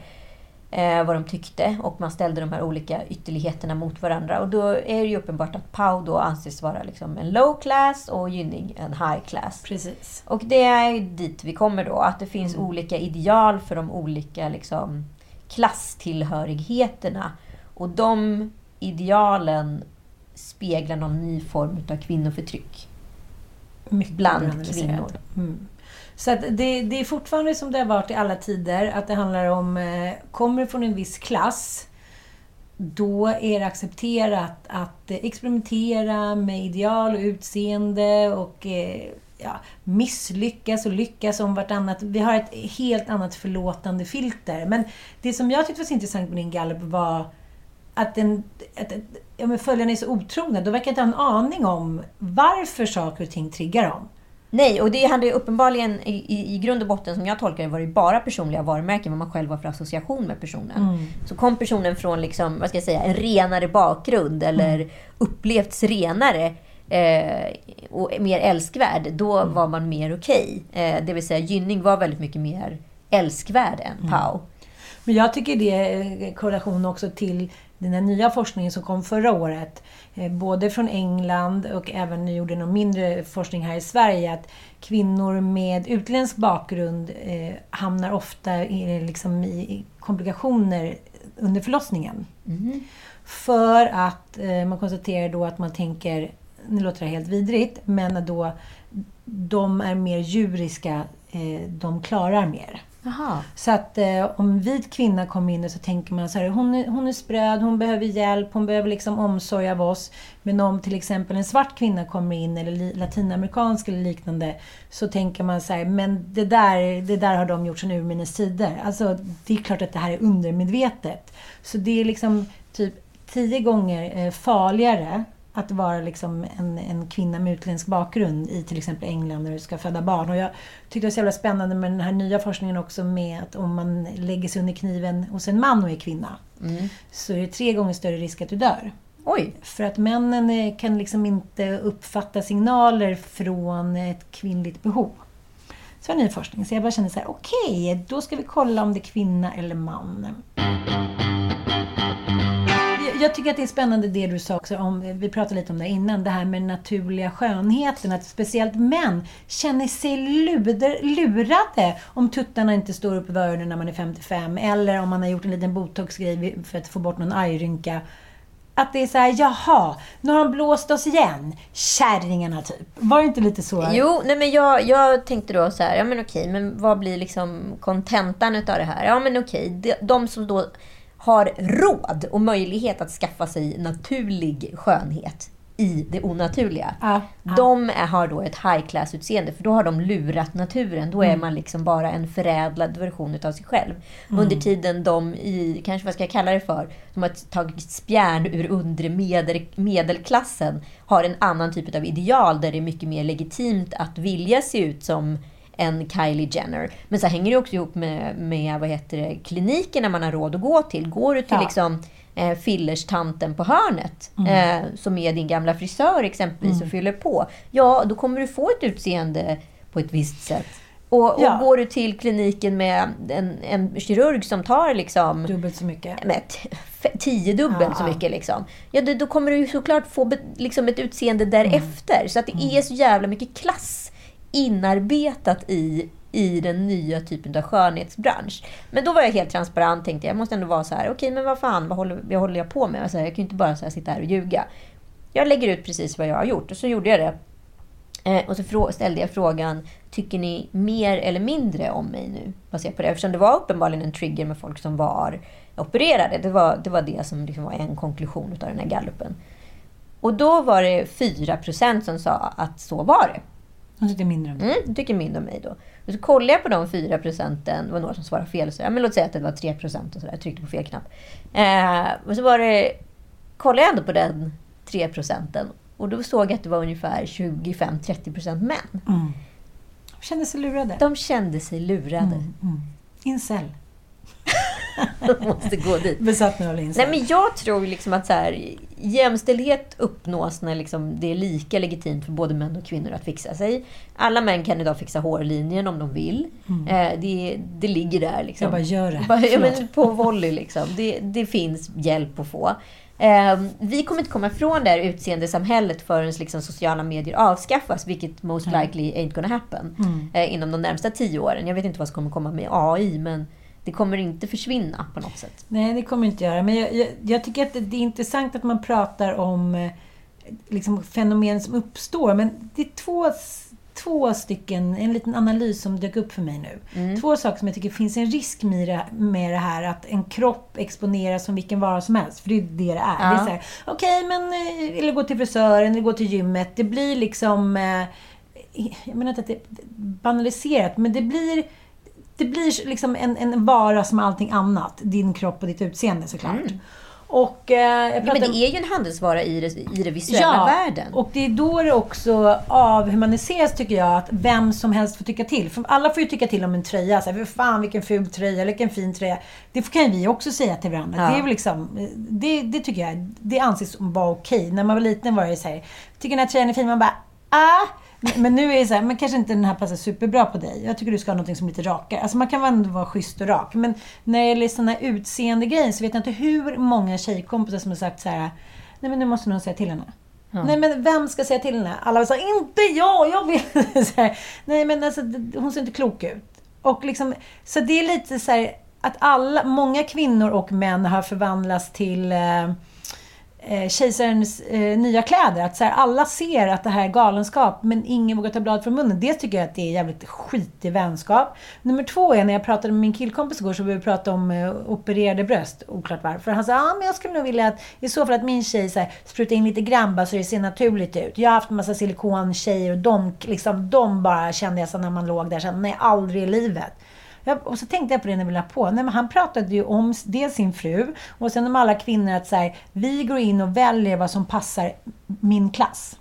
Eh, vad de tyckte och man ställde de här olika ytterligheterna mot varandra. Och då är det ju uppenbart att Pau då anses vara liksom en low class och Gynning en high class. Precis. Och det är dit vi kommer då. Att det finns olika ideal för de olika liksom, klasstillhörigheterna. Och de idealen speglar någon ny form av kvinnoförtryck. Mycket Bland kvinnor. Mm. Så att det, det är fortfarande som det har varit i alla tider, att det handlar om, eh, kommer du från en viss klass, då är det accepterat att eh, experimentera med ideal och utseende och eh, ja, misslyckas och lyckas om vartannat. Vi har ett helt annat förlåtande filter. Men det som jag tyckte var så intressant med din gallup var att, den, att, att ja, men följarna är så otrogna. De verkar inte ha en aning om varför saker och ting triggar dem. Nej, och det hade uppenbarligen i, i, grund och botten, som jag tolkar det, var det bara personliga varumärken, vad man själv har för association med personen. Så kom personen från liksom, vad ska jag säga, en renare bakgrund eller upplevts renare eh, och mer älskvärd, då var man mer okej. Eh, det vill säga, Gynning var väldigt mycket mer älskvärd än Pau. Men jag tycker det är korrelation också till den här nya forskningen som kom förra året. Eh, Både från England och även nu gjorde någon mindre forskning här i Sverige. Att kvinnor med utländsk bakgrund eh, hamnar ofta i, liksom i komplikationer under förlossningen. För att eh, man konstaterar då att man tänker, nu låter det helt vidrigt, men då de är mer djuriska, eh, de klarar mer. Aha. Så att eh, om en vit kvinna kommer in så tänker man så här, hon är, hon är spröd, hon behöver hjälp, hon behöver liksom omsorg av oss. Men om till exempel en svart kvinna kommer in, eller li, latinamerikansk eller liknande, så tänker man så här, men det där, det där har de gjort sedan urminnes tider. Alltså, det är klart att det här är undermedvetet. Så det är liksom typ tio gånger eh, farligare att vara liksom en, en kvinna med utländsk bakgrund i till exempel England när du ska föda barn. Och jag tyckte det var så jävla spännande med den här nya forskningen också med att om man lägger sig under kniven hos en man och är kvinna så är det tre gånger större risk att du dör. Oj. För att männen eh, kan liksom inte uppfatta signaler från ett kvinnligt behov. Så var ny forskning. Så jag bara kände så här, okej, då ska vi kolla om det är kvinna eller man. Jag- tycker att det är spännande det du sa också om, eh, vi pratade lite om det innan, det här med naturliga skönheten. Att speciellt män känner sig luder, lurade om tuttarna inte står upp i öronen när man är 55. Eller om man har gjort en liten botoxgrej för att få bort någon argrynka. att det är så här, jaha, nu har de blåst oss igen. Kärringarna typ. Var det inte lite så? Jo, nej men jag, jag tänkte då så här, ja men okej, men vad blir liksom kontentan utav det här? Ja men okej, de, de som då har råd och möjlighet att skaffa sig naturlig skönhet i det onaturliga. Ja, ja. De är, har då ett high class-utseende, för då har de lurat naturen. Då är Mm. man liksom bara en förädlad version utav sig själv. Under tiden de i, kanske vad ska jag kalla det för, som har tagit spjärn ur undre medel, medelklassen, har en annan typ av ideal där det är mycket mer legitimt att vilja se ut som en Kylie Jenner. Men så hänger det också ihop med, med vad heter det, klinikerna man har råd att gå till. Går du till Ja. liksom eh, fillerstanten på hörnet, eh, som är din gamla frisör exempelvis, och fyller på. Ja, då kommer du få ett utseende på ett visst sätt. Och, och Ja. går du till kliniken med en, en kirurg som tar liksom Dubbelt så mycket. med tiodubbelt Ja, så mycket. Liksom. Ja, då, då kommer du såklart få be, liksom ett utseende därefter. Så att det är så jävla mycket klass inarbetat i, i den nya typen av skönhetsbransch. Men då var jag helt transparent tänkte jag. Jag måste ändå vara så här, okej men vad fan, vad håller, vad håller jag på med? Alltså, jag kan ju inte bara så här sitta här och ljuga. Jag lägger ut precis vad jag har gjort och så gjorde jag det. Eh, och så ställde jag frågan, tycker ni mer eller mindre om mig nu? Baserat på det. Eftersom det var uppenbarligen en trigger med folk som var opererade. Det var det, var det som liksom var en konklusion av den här gallupen. Och då var det 4% som sa att så var det. De tyckte mindre om det. Mm, jag tycker mindre om mig då. Och så kollade jag på de 4 procenten. Det var några som svarade fel. Så, ja, men låt säga att det var 3 procent och sådär. Jag tryckte på fel knapp. Eh, och så var det... Kollade jag ändå på den 3 procenten. Och då såg jag att det var ungefär 25-30 procent män. De kände sig lurade. De kände sig lurade. Incel. Måste gå dit. Besatt av incel. Nej, men jag tror liksom att så här, jämställdhet uppnås när liksom det är lika legitimt för både män och kvinnor att fixa sig. Alla män kan idag fixa hårlinjen om de vill. Eh, det, det ligger där. Liksom. Jag bara, gör det. Bara, ja, men på volley liksom. Det, det finns hjälp att få. Eh, vi kommer inte komma ifrån det här utseendesamhället förrän liksom sociala medier avskaffas, vilket most likely ain't gonna happen eh, inom de närmsta tio åren. Jag vet inte vad som kommer komma med AI, men det kommer inte försvinna på något sätt. Nej, det kommer inte göra. Men jag, jag, jag tycker att det, är intressant att man pratar om eh, liksom, fenomen som uppstår. Men det är två, två stycken, en liten analys som dök upp för mig nu. Två saker som jag tycker finns en risk med det, med det här. Att en kropp exponeras som vilken vara som helst. För det är det det är. Ja. Det är så här, okej, men... eh, Eller gå till frisören, eller gå till gymmet. Det blir liksom... eh, Jag menar inte att det är banaliserat, men det blir det blir liksom en, en vara som allting annat. Din kropp och ditt utseende såklart. Och eh, Ja, men det är ju en handelsvara i det, i det visuella världen. och det är då det också avhumaniseras tycker jag, att vem som helst får tycka till. För alla får ju tycka till om en tröja. Så här, "Fy fan vilken ful tröja, eller vilken fin tröja. Det kan ju vi också säga till varandra. Ja. Det är väl liksom, det, det tycker jag, det anses vara okej. När man var liten var det så här, tycker den här tröjan är fin? Man bara, ah! Men- nu är det så här, men kanske inte den här passar superbra på dig. Jag tycker du ska ha något som är lite rakare. Alltså man kan väl ändå vara schysst och rak. Men när det gäller sådana utseende grejer så vet jag inte hur många tjejkompisar som har sagt så här, nej men nu måste någon säga till henne. Nej men vem ska säga till henne? Alla sa inte jag, jag vill. här, nej men alltså hon ser inte klok ut. Och liksom, så det är lite så här att alla, många kvinnor och män har förvandlats till eh, eh, kejsarens eh, nya kläder. Att så här, alla ser att det här är galenskap, men ingen vågar ta blad från munnen. Det tycker jag att det är jävligt skitig vänskap. Nummer två är när jag pratade med min killkompis igår så började vi prata om eh, opererade bröst. Oklart varför. Han sa, ja ah, men jag skulle nog vilja att i så fall att min tjej så här, sprutar in lite grann bara så det ser naturligt ut. Jag har haft en massa silikontjejer och de, liksom, de bara kände jag så när man låg där, så här, nej aldrig i livet. Ja, och så tänkte jag på det när vi la på. Nej, men han pratade ju om dels sin fru och sen om alla kvinnor att så här, vi går in och väljer vad som passar min klass.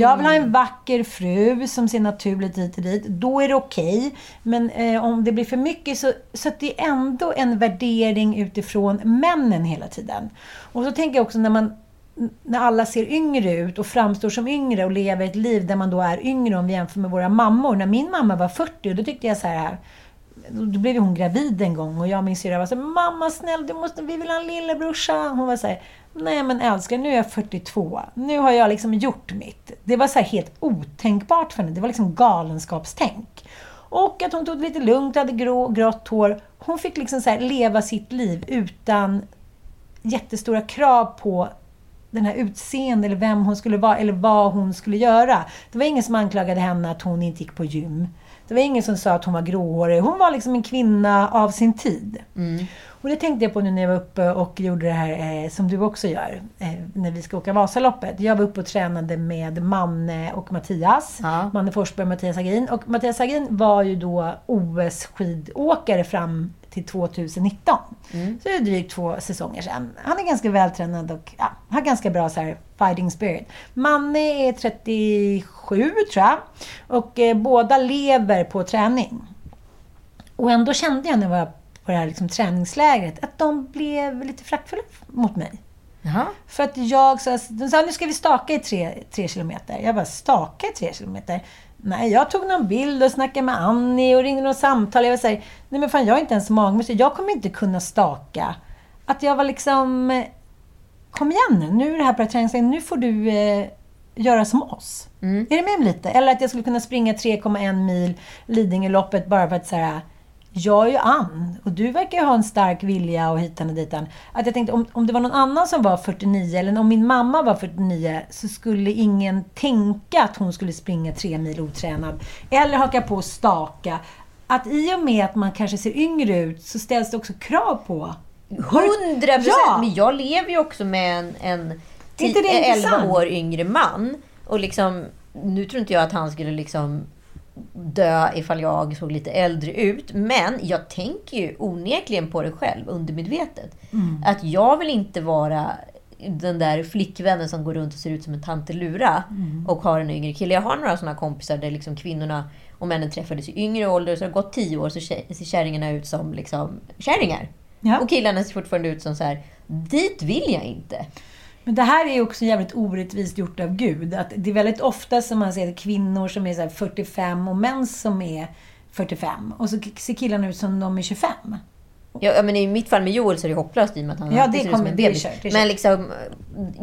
Jag vill ha en vacker fru som ser naturligt hit och dit. Då är det okej. Men eh, om det blir för mycket så, så att det är ändå en värdering utifrån männen hela tiden. Och så tänker jag också när man när alla ser yngre ut och framstår som yngre och lever ett liv där man då är yngre om vi jämför med våra mammor. När min mamma var 40, då tyckte jag så här då blev hon gravid en gång och jag och min syrra var så här, Mamma snäll, du måste, vi vill ha en lillebrorsa. Hon var så här, Nej men älskar, nu är jag 42. Nu har jag liksom gjort mitt. Det var såhär helt otänkbart för henne. Det var liksom galenskapstänk. Och att hon tog det lite lugnt, hade grå, grått hår. Hon fick liksom så här leva sitt liv utan jättestora krav på den här utseende eller vem hon skulle vara eller vad hon skulle göra. Det var ingen som anklagade henne att hon inte gick på gym. Det var ingen som sa att hon var gråhårig. Hon var liksom en kvinna av sin tid. Och det tänkte jag på nu när jag var uppe och gjorde det här eh, som du också gör. Eh, när vi ska åka Vasaloppet. Jag var uppe och tränade med Manne och Mattias. Ja. Manne Forsberg och Mattias Hagin. Och Mattias Hagin var ju då OS-skidåkare fram till 2019. Så det är drygt två säsonger sedan. Han är ganska vältränad och ja, har ganska bra så här, fighting spirit. Manne är 37 tror jag. Och eh, båda lever på träning. Och ändå kände jag när jag var på det här liksom, träningslägret att de blev lite fraktfulla mot mig. Jaha. För att jag sa, de sa nu ska vi staka i tre, tre kilometer. Jag bara, staka i tre kilometer? Nej, jag tog någon bild och snackade med Annie och ringde något samtal. Jag var såhär, nej men fan jag är inte ens magmuskler. Jag kommer inte kunna staka. Att jag var liksom, eh, kom igen nu, nu är det här på träningslägret, nu får du eh, göra som oss. Är du med mig lite? Eller att jag skulle kunna springa 3,1 mil Lidingöloppet bara för att säga jag är ju Ann och du verkar ju ha en stark vilja och hitan och ditan. Att jag tänkte om, om det var någon annan som var 49 eller om min mamma var 49 så skulle ingen tänka att hon skulle springa tre mil otränad. Eller haka på och staka. Att i och med att man kanske ser yngre ut så ställs det också krav på. Hundra procent! Ja. Men jag lever ju också med en, en inte det 11 intressant? år yngre man. Och liksom, nu tror inte jag att han skulle liksom dö ifall jag såg lite äldre ut. Men jag tänker ju onekligen på det själv, undermedvetet. Mm. Att jag vill inte vara den där flickvännen som går runt och ser ut som en tantelura Mm. och har en yngre kille. Jag har några sådana kompisar där liksom kvinnorna och männen träffades i yngre ålder. Så har det gått tio år så ser kärringarna ut som liksom kärringar. Ja. Och killarna ser fortfarande ut som så här. dit vill jag inte. Men det här är också jävligt orättvist gjort av Gud. Att det är väldigt ofta som man ser kvinnor som är så här 45 och män som är 45. Och så ser killarna ut som de är 25. Ja, men I mitt fall med Joel så är det hopplöst i och med att han Ja, det ser ut som en bebis. Men liksom,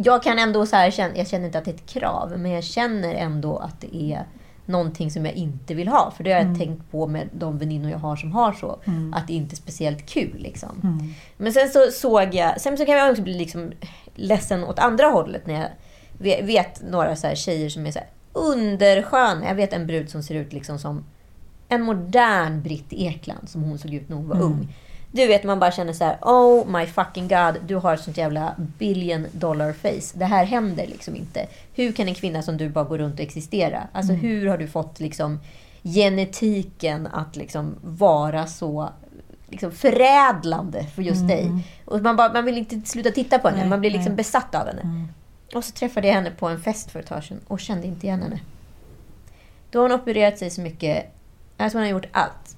jag kan ändå så här, jag känner inte att det är ett krav, men jag känner ändå att det är någonting som jag inte vill ha. För det har jag Mm. tänkt på med de väninnor jag har som har så. Att det inte är speciellt kul. Liksom. Mm. Men sen så såg jag, sen så kan jag också bli liksom ledsen åt andra hållet när jag vet, vet några så här tjejer som är så här undersköna. Jag vet en brud som ser ut liksom som en modern Britt Ekland som hon såg ut när hon var Mm. ung. Du vet, man bara känner så här: Oh my fucking god, du har ett sånt jävla billion dollar face. Det här händer liksom inte. Hur kan en kvinna som du bara gå runt och existera? Alltså Mm. hur har du fått liksom genetiken att liksom vara så liksom förädlande för just dig? Och man, bara, man vill inte sluta titta på henne, Mm. Nej, man blir liksom nej. besatt av henne. Och så träffade jag henne på en fest för ett tag sedan och kände inte igen henne. Då har hon opererat sig så mycket. Alltså hon har gjort allt.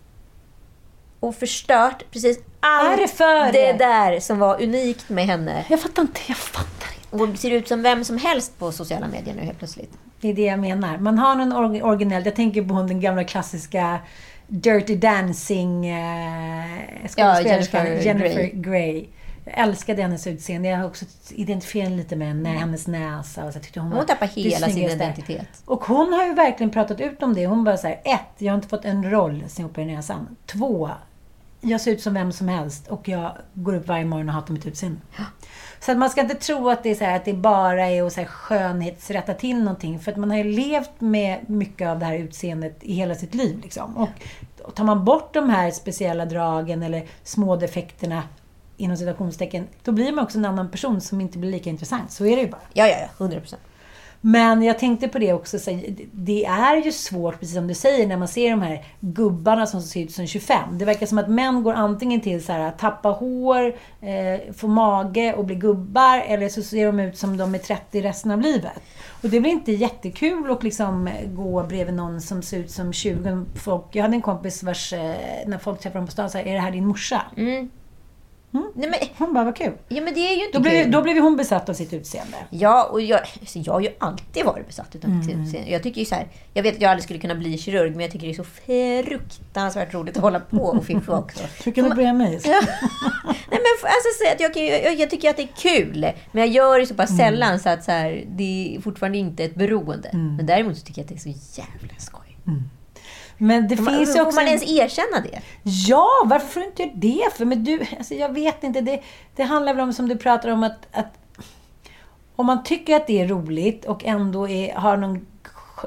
Och förstört precis allt Varför? det där som var unikt med henne. Jag fattar inte, jag fattar inte. Och ser ut som vem som helst på sociala medier nu helt plötsligt. Det är det jag menar. Man har någon or- originell, jag tänker på hon den gamla klassiska Dirty Dancing eh, skådespelerskan Jennifer Jennifer Grey. Grey. Jag älskade hennes utseende. Jag har också identifierat mig lite med henne, hennes näsa. Och så tyckte hon, Hon var tappar hela sin identitet. Och hon har ju verkligen pratat ut om det. Hon bara såhär, ett, jag har inte fått en roll sen jag opererade näsan. Två, jag ser ut som vem som helst och jag går upp varje morgon och hatar mitt utseende. Så att man ska inte tro att det, är så här, att det bara är att så här, skönhetsrätta till någonting. För att man har ju levt med mycket av det här utseendet i hela sitt liv. Liksom. Och och tar man bort de här speciella dragen eller små defekterna inom citationstecken, då blir man också en annan person som inte blir lika intressant. Så är det ju bara. Ja, ja, ja. 100 procent. Men jag tänkte på det också, så det är ju svårt, precis som du säger, när man ser de här gubbarna som ser ut som 25. Det verkar som att män går antingen till så här, tappa hår, eh, få mage och bli gubbar, eller så ser de ut som de är 30 resten av livet. Och det blir inte jättekul att liksom eh, gå bredvid någon som ser ut som 20. Folk, jag hade en kompis vars, eh, när folk träffade honom på stan, sa är det här din morsa? Mm. Nej, men, Hon bara, vad kul. ja, men det är ju inte Då blev, kul. då blev hon besatt av sitt utseende. Ja, och jag, alltså jag har ju alltid varit besatt utav mitt Mm. utseende. Jag tycker ju så här, jag vet att jag aldrig skulle kunna bli kirurg, men jag tycker det är så fruktansvärt roligt att hålla på och fiffa också. Hur kan du börja mig? Nej, men alltså, så att jag, jag, jag tycker att det är kul, men jag gör det så pass Mm. sällan så att så här, det är fortfarande inte ett beroende. Men däremot så tycker jag att det är så jävla skoj. Men det Man, finns ju får också... man en- ens erkänna det? Ja, varför inte det? För men du, alltså jag vet inte. Det, det handlar väl om, som du pratar om, att, att om man tycker att det är roligt och ändå är, har någon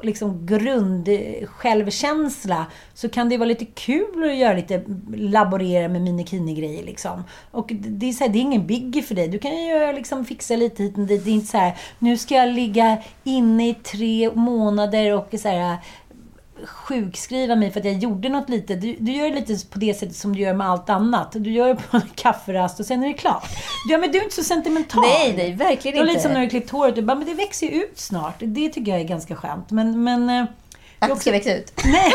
liksom grund självkänsla så kan det vara lite kul att göra lite laborera med minikini-grejer liksom. Och det- är, så här, det är ingen biggie för dig. Du kan ju liksom, fixa lite hit och dit. Det är inte så här, nu ska jag ligga inne i tre månader och så här, sjukskriva mig för att jag gjorde något lite. Du, du gör det lite på det sättet som du gör med allt annat. Du gör det på en kafferast och sen är det klart. Ja, men du är inte så sentimental. Nej, nej, verkligen Det var lite inte. som när du klippt håret. Du bara, men det växer ju ut snart. Det tycker jag är ganska skönt. Men, men, eh, Att det ska växa ut? Nej.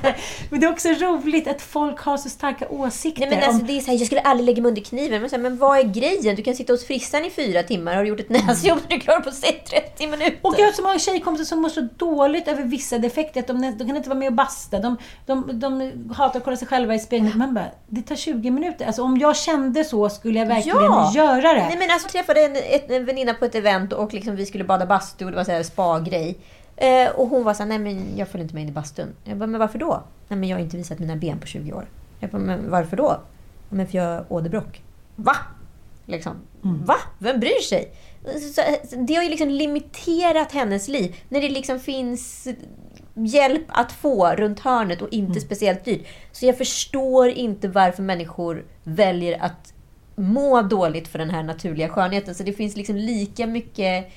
men det är också roligt att folk har så starka åsikter. Nej, men alltså, om, det är så här, jag skulle aldrig lägga mig under kniven. Men, så här, men vad är grejen? Du kan sitta hos frissan i fyra timmar. Har du gjort ett näsjobb är du klar på sig 30 minuter. och jag har så många tjejkompisar som mår så dåligt över vissa defekter. Att de, de kan inte vara med och basta. De, de, de hatar att kolla sig själva i spegeln. Man bara, det tar 20 minuter. Alltså om jag kände så skulle jag verkligen göra det. Nej, men alltså, jag träffade en, ett, en väninna på ett event och liksom, vi skulle bada bastu och det var så här spa-grej. Eh, och hon var så här, nej men jag följer inte med in i bastun. Jag bara, men varför då? Nej men jag har inte visat mina ben på 20 år. Jag bara, men varför då? "Ja, Men för jag har åderbråck. Va? Liksom. Va? Vem bryr sig? Så, det har ju liksom limiterat hennes liv. När det liksom finns hjälp att få runt hörnet och inte speciellt dyrt. Så jag förstår inte varför människor väljer att må dåligt för den här naturliga skönheten. Så det finns liksom lika mycket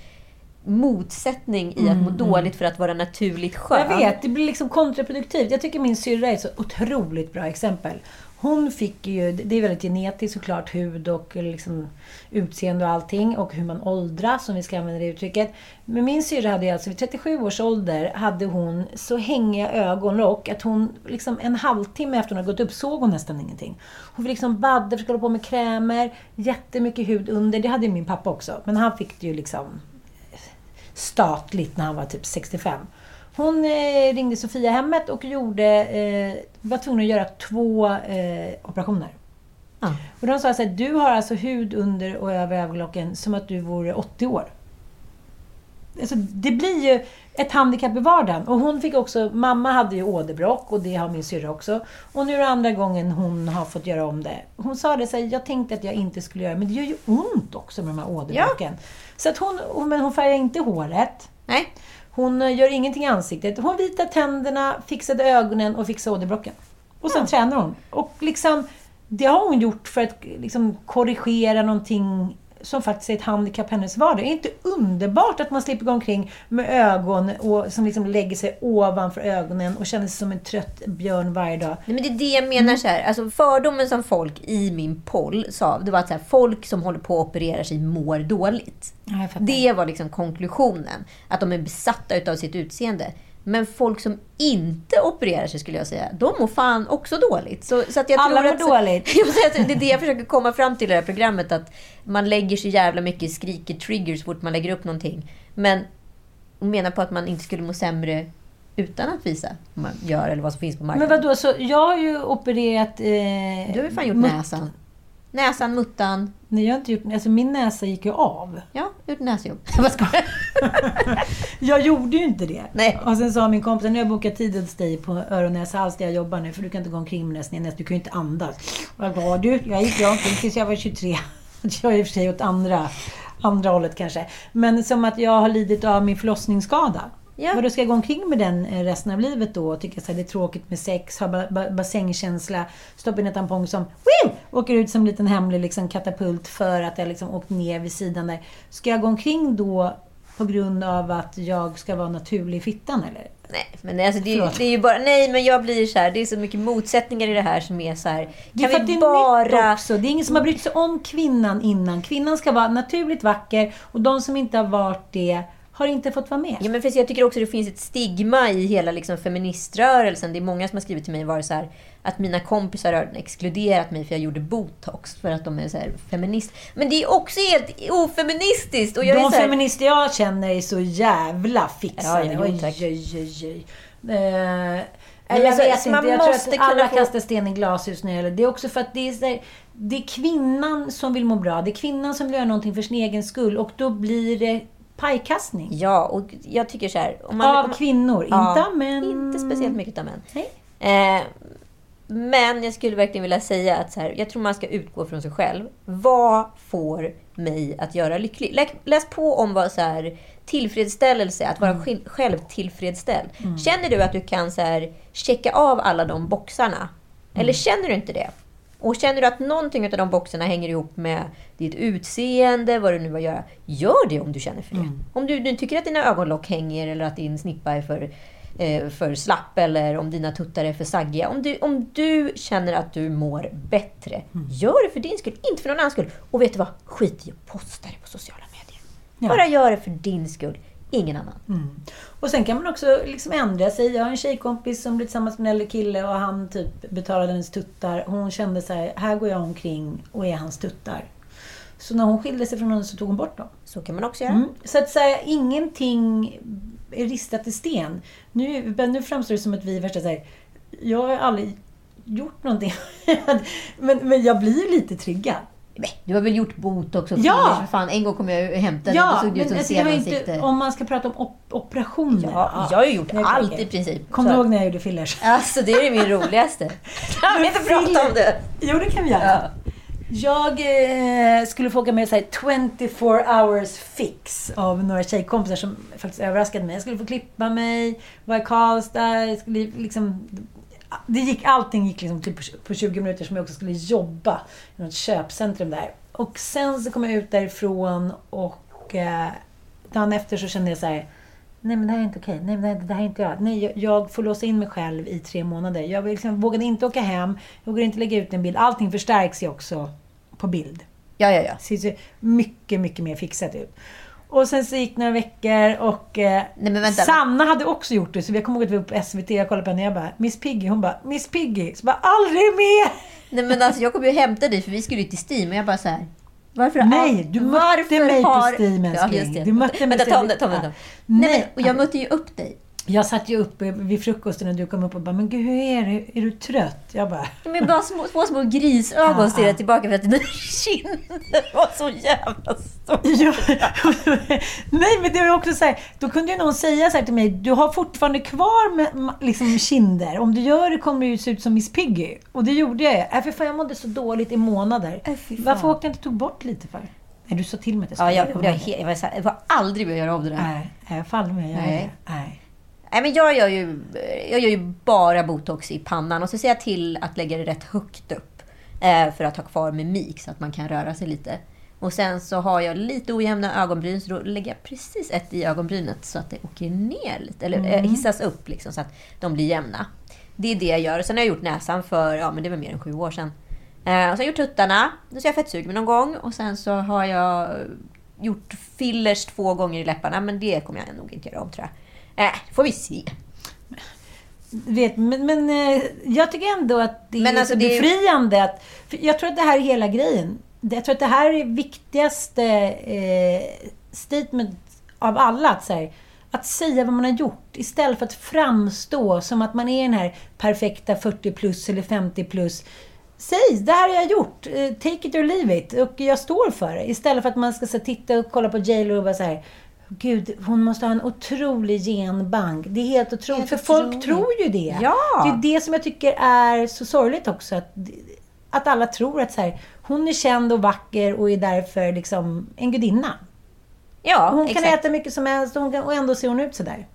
motsättning i att må dåligt för att vara naturligt skön. Jag vet, det blir liksom kontraproduktivt. Jag tycker min syrra är ett så otroligt bra exempel. Hon fick ju, det är väldigt genetiskt såklart, hud och liksom utseende och allting. Och hur man åldras, om vi ska använda det uttrycket. Men min syrra hade ju alltså vid 37 års ålder, hade hon så hängiga ögonlock att hon liksom en halvtimme efter hon hade gått upp såg hon nästan ingenting. Hon fick liksom badda, försöka hålla på med krämer, jättemycket hud under. Det hade ju min pappa också. Men han fick det ju liksom statligt när han var typ 65. Hon eh, ringde Sofiahemmet och gjorde, eh, var tvungen att göra två eh, operationer. Ja. Och de sa så här, du har alltså hud under och över ögonlocken som att du vore 80 år. Alltså, det blir ju ett handikapp i vardagen. Och hon fick också, mamma hade ju åderbråck och det har min syrra också. Och nu är det andra gången hon har fått göra om det. Hon sa det så här, jag tänkte att jag inte skulle göra men det gör ju ont också med de här åderbråcken. Så att hon, hon, men hon färgar inte håret. Nej. Hon eh, gör ingenting i ansiktet. Hon vitar tänderna, fixade ögonen och fixade åderbråcken. Och sen tränar hon. Och liksom, det har hon gjort för att liksom, korrigera någonting som faktiskt är ett handikapp i hennes vardag. Är det inte underbart att man slipper gå omkring med ögon och, som liksom lägger sig ovanför ögonen och känner sig som en trött björn varje dag? Nej, men det är det jag menar. Så här, alltså fördomen som folk i min poll sa, det var att så här, folk som håller på att operera sig mår dåligt. Ja. Det var liksom konklusionen. Att de är besatta utav sitt utseende. Men folk som inte opererar sig, skulle jag säga, de mår fan också dåligt. Så, så att jag Alla tror mår att, dåligt. Det är det jag försöker komma fram till i det här programmet. Att man lägger så jävla mycket skriker triggers så fort man lägger upp någonting. Men menar på att man inte skulle må sämre utan att visa vad man gör eller vad som finns på Men marknaden. vadå, så jag har ju opererat... Eh, Du har ju fan gjort näsan. Näsan, muttan. Nej, jag har inte gjort... Alltså min näsa gick ju av. Ja, gjort näsjobb. Vad ska Jag gjorde ju inte det. Nej. Och sen sa min kompis, nu har jag bokat tid hos dig på öron näsa hals där jag jobbar nu, för du kan inte gå omkring med näsan i. Du kan ju inte andas. Vad var du? Jag gick jag omkring tills jag var 23. Jag är i och för sig åt andra, andra hållet kanske. Men som att jag har lidit av min förlossningsskada. Ja. Vadå, ska jag gå omkring med den eh, resten av livet då och tycka att det är tråkigt med sex, ha ba- ba- bassängkänsla, stoppa in en tampong som Woo! åker ut som en liten hemlig liksom, katapult för att jag liksom åkt ner vid sidan där. Ska jag gå omkring då på grund av att jag ska vara naturlig i fittan eller? Nej, men alltså det, är- det är ju bara... Nej, men jag blir så här. Det är så mycket motsättningar i det här som är så här... Det är Kan det vi är bara... också. Det är ingen som har brytt sig om kvinnan innan. Kvinnan ska vara naturligt vacker och de som inte har varit det har inte fått vara med. Ja, men för jag tycker också det finns ett stigma i hela liksom, feministrörelsen. Det är många som har skrivit till mig var så här, att mina kompisar har exkluderat mig för jag gjorde botox för att de är så feminist. Men det är också helt ofeministiskt. Och jag de här, feminister jag känner är så jävla fixade. Ja, tack. oj, oj, oj, oj. Eh, Alltså, jag vet så man inte. Jag tror att alla få- kastar sten i glashus när det gäller det. är också för att det är, där, det är kvinnan som vill må bra. Det är kvinnan som vill göra någonting för sin egen skull. Och då blir det pajkastning. Ja, och jag tycker så här... Om man, Av om man, kvinnor, inte av män. Inte speciellt mycket av män. Eh, men jag skulle verkligen vilja säga att så här, jag tror man ska utgå från sig själv. Vad får mig att göra lycklig? Läs, läs på om vad så här, tillfredsställelse, att vara Mm. mm. självtillfredsställd. Känner du att du kan så här, checka av alla de boxarna? Mm. Eller känner du inte det? Och känner du att någonting av de boxarna hänger ihop med ditt utseende, vad du nu vill göra, gör det om du känner för det. Mm. Om du, du tycker att dina ögonlock hänger eller att din snippa är för, eh, för slapp eller om dina tuttar är för saggiga. Om du, om du känner att du mår bättre, Mm. gör det för din skull, inte för någon annans skull. Och vet du vad? Skit i att posta det på sociala medier. Ja. Bara gör det för din skull, ingen annan. Mm. Och sen kan man också liksom ändra sig. Jag har en tjejkompis som blev tillsammans med en äldre kille och han typ betalade hennes tuttar. Hon kände så här, här går jag omkring och är hans tuttar. Så när hon skilde sig från honom så tog hon bort dem. Så kan man också göra. Mm. Så att säga, ingenting är ristat i sten. Nu, nu framstår det som att vi är värsta så här, jag har aldrig gjort någonting. men, men jag blir lite triggad. Nej, Du har väl gjort botox och Ja! fillers fan. En gång kom jag och hämtade Ja, då såg ut som jag inte, om man ska prata om op operationer. Ja, jag har ju gjort okej, allt i princip. Kommer du ihåg när jag gjorde fillers? Alltså det är ju min roligaste. Kan vi inte prata om det? Jo, det kan vi göra. Ja. Jag eh, skulle få åka med så här 24 hours fix av några tjejkompisar som faktiskt överraskade mig. Jag skulle få klippa mig, vara i Karlstad, jag skulle liksom... Det gick, allting gick liksom typ på- på 20 minuter som jag också skulle jobba i något köpcentrum där. Och sen så kom jag ut därifrån och eh, dagen efter så kände jag så här. Nej men det här är inte okej. Nej men det här, är inte jag. Nej, jag, jag får låsa in mig själv i tre månader. Jag liksom, vågade inte åka hem. Jag vågade inte lägga ut en bild. Allting förstärks ju också på bild. Ja, ja, ja. Det ser mycket, mycket mer fixat ut. Och sen så gick några veckor och eh, Nej. Sanna hade också gjort det. Så jag kommer ihåg att vi var på SVT jag kollade på henne och jag bara Miss Piggy. Hon bara Miss Piggy. Så bara aldrig mer! Nej men alltså jag kom ju och hämtade dig för vi skulle ju till Steam och jag bara så här. Varför Nej, du mötte mig på har... Steam, Ja, älskling. det. Du mötte mig Vänta, på ta om Steam. det, ta om det. Ja. Nej. men, och jag mötte ju upp dig. Jag satt ju uppe vid frukosten och du kom upp och bara Men gud, hur är det? Är du trött? Jag bara Med bara små, två små grisögon Ja, stirrade ja. tillbaka för att dina kinder var så jävla stora. Ja. Nej, men det var ju också så här, då kunde ju någon säga så här till mig, du har fortfarande kvar med, liksom, kinder. Om du gör det kommer du ju se ut som Miss Piggy. Och det gjorde jag. Äh, för fan, jag mådde så dåligt i månader. Äh. Varför åkte jag inte tog bort lite för? Nej, du sa till mig att jag Ja, skulle jag, göra jag, det. jag, var jag var aldrig med att göra om det där. Nej, jag får aldrig mer göra det. Nej. Nej, men jag gör, ju, jag gör ju bara botox i pannan och så ser jag till att lägga det rätt högt upp. Eh, för att ha kvar mimik så att man kan röra sig lite. Och sen så har jag lite ojämna ögonbryn så då lägger jag precis ett i ögonbrynet så att det åker ner lite. Eller eh, hissas upp liksom så att de blir jämna. Det är det jag gör. Sen har jag gjort näsan för, ja men det var mer än sju år sedan. Eh, och sen har jag gjort tuttarna. Då så jag fettsug med någon gång. Och sen så har jag gjort fillers två gånger i läpparna. Men det kommer jag nog inte göra om tror jag. Eh, får vi se. Vet, men men eh, jag tycker ändå att det Men är alltså så det befriande. Att, jag tror att det här är hela grejen. Jag tror att det här är viktigaste eh, statement av alla. Att, så här, att säga vad man har gjort istället för att framstå som att man är den här perfekta 40 plus eller 50 plus. Säg, det här har jag gjort. Eh, Take it or leave it. Och jag står för det. Istället för att man ska så, titta och kolla på J Lo och vara så här. Gud, hon måste ha en otrolig genbank. Det är helt otroligt. Helt för folk otroligt. tror ju det. Ja. Det är det som jag tycker är så sorgligt också. Att, att alla tror att så här, hon är känd och vacker och är därför liksom en gudinna. Ja, Hon kan exakt. äta mycket som helst kan, och ändå ser hon ut sådär.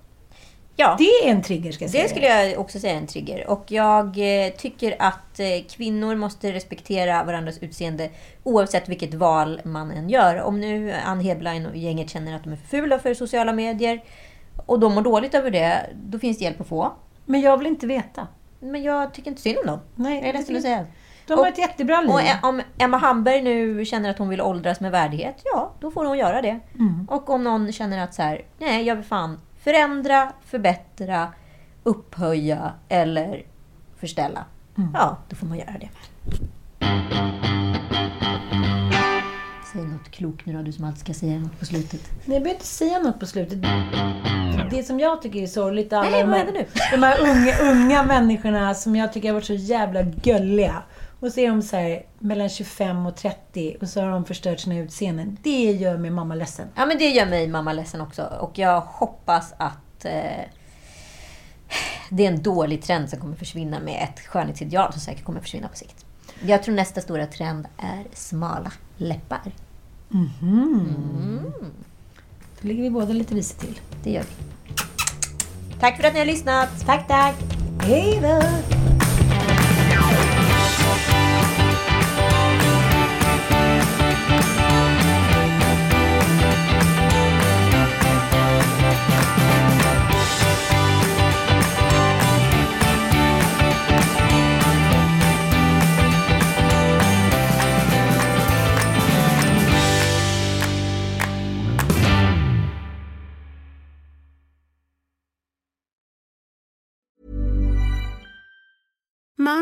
Ja. Det är en trigger ska jag säga. Det skulle jag också säga är en trigger. Och jag eh, tycker att eh, kvinnor måste respektera varandras utseende oavsett vilket val man än gör. Om nu Ann Hedlein och gänget känner att de är fula för sociala medier och de mår dåligt över det, då finns det hjälp att få. Men jag vill inte veta. Men jag tycker inte synd om dem. Nej, jag är ledsen att säga. De har Och- ett jättebra liv. Och om Emma Hamberg nu känner att hon vill åldras med värdighet, ja, då får hon göra det. Mm. Och om någon känner att så här, nej, jag vill fan förändra, förbättra, upphöja eller förställa. Mm. Ja, då får man göra det. Säg något klokt nu då, du som alltid ska säga något på slutet. Nej, jag behöver inte säga något på slutet. Det som jag tycker är sorgligt, alla Nej, de, vad här, nu? de här unga, unga människorna som jag tycker har varit så jävla gulliga Och så är de så här mellan 25 och 30 och så har de förstört sina utseenden. Det gör min mamma ledsen. Ja, men det gör mig mamma ledsen också. Och jag hoppas att eh, det är en dålig trend som kommer försvinna med ett skönhetsideal som säkert kommer försvinna på sikt. Jag tror nästa stora trend är smala läppar. Då ligger vi båda lite risigt till. Det gör vi. Tack för att ni har lyssnat. Tack, tack! Hej då! Mom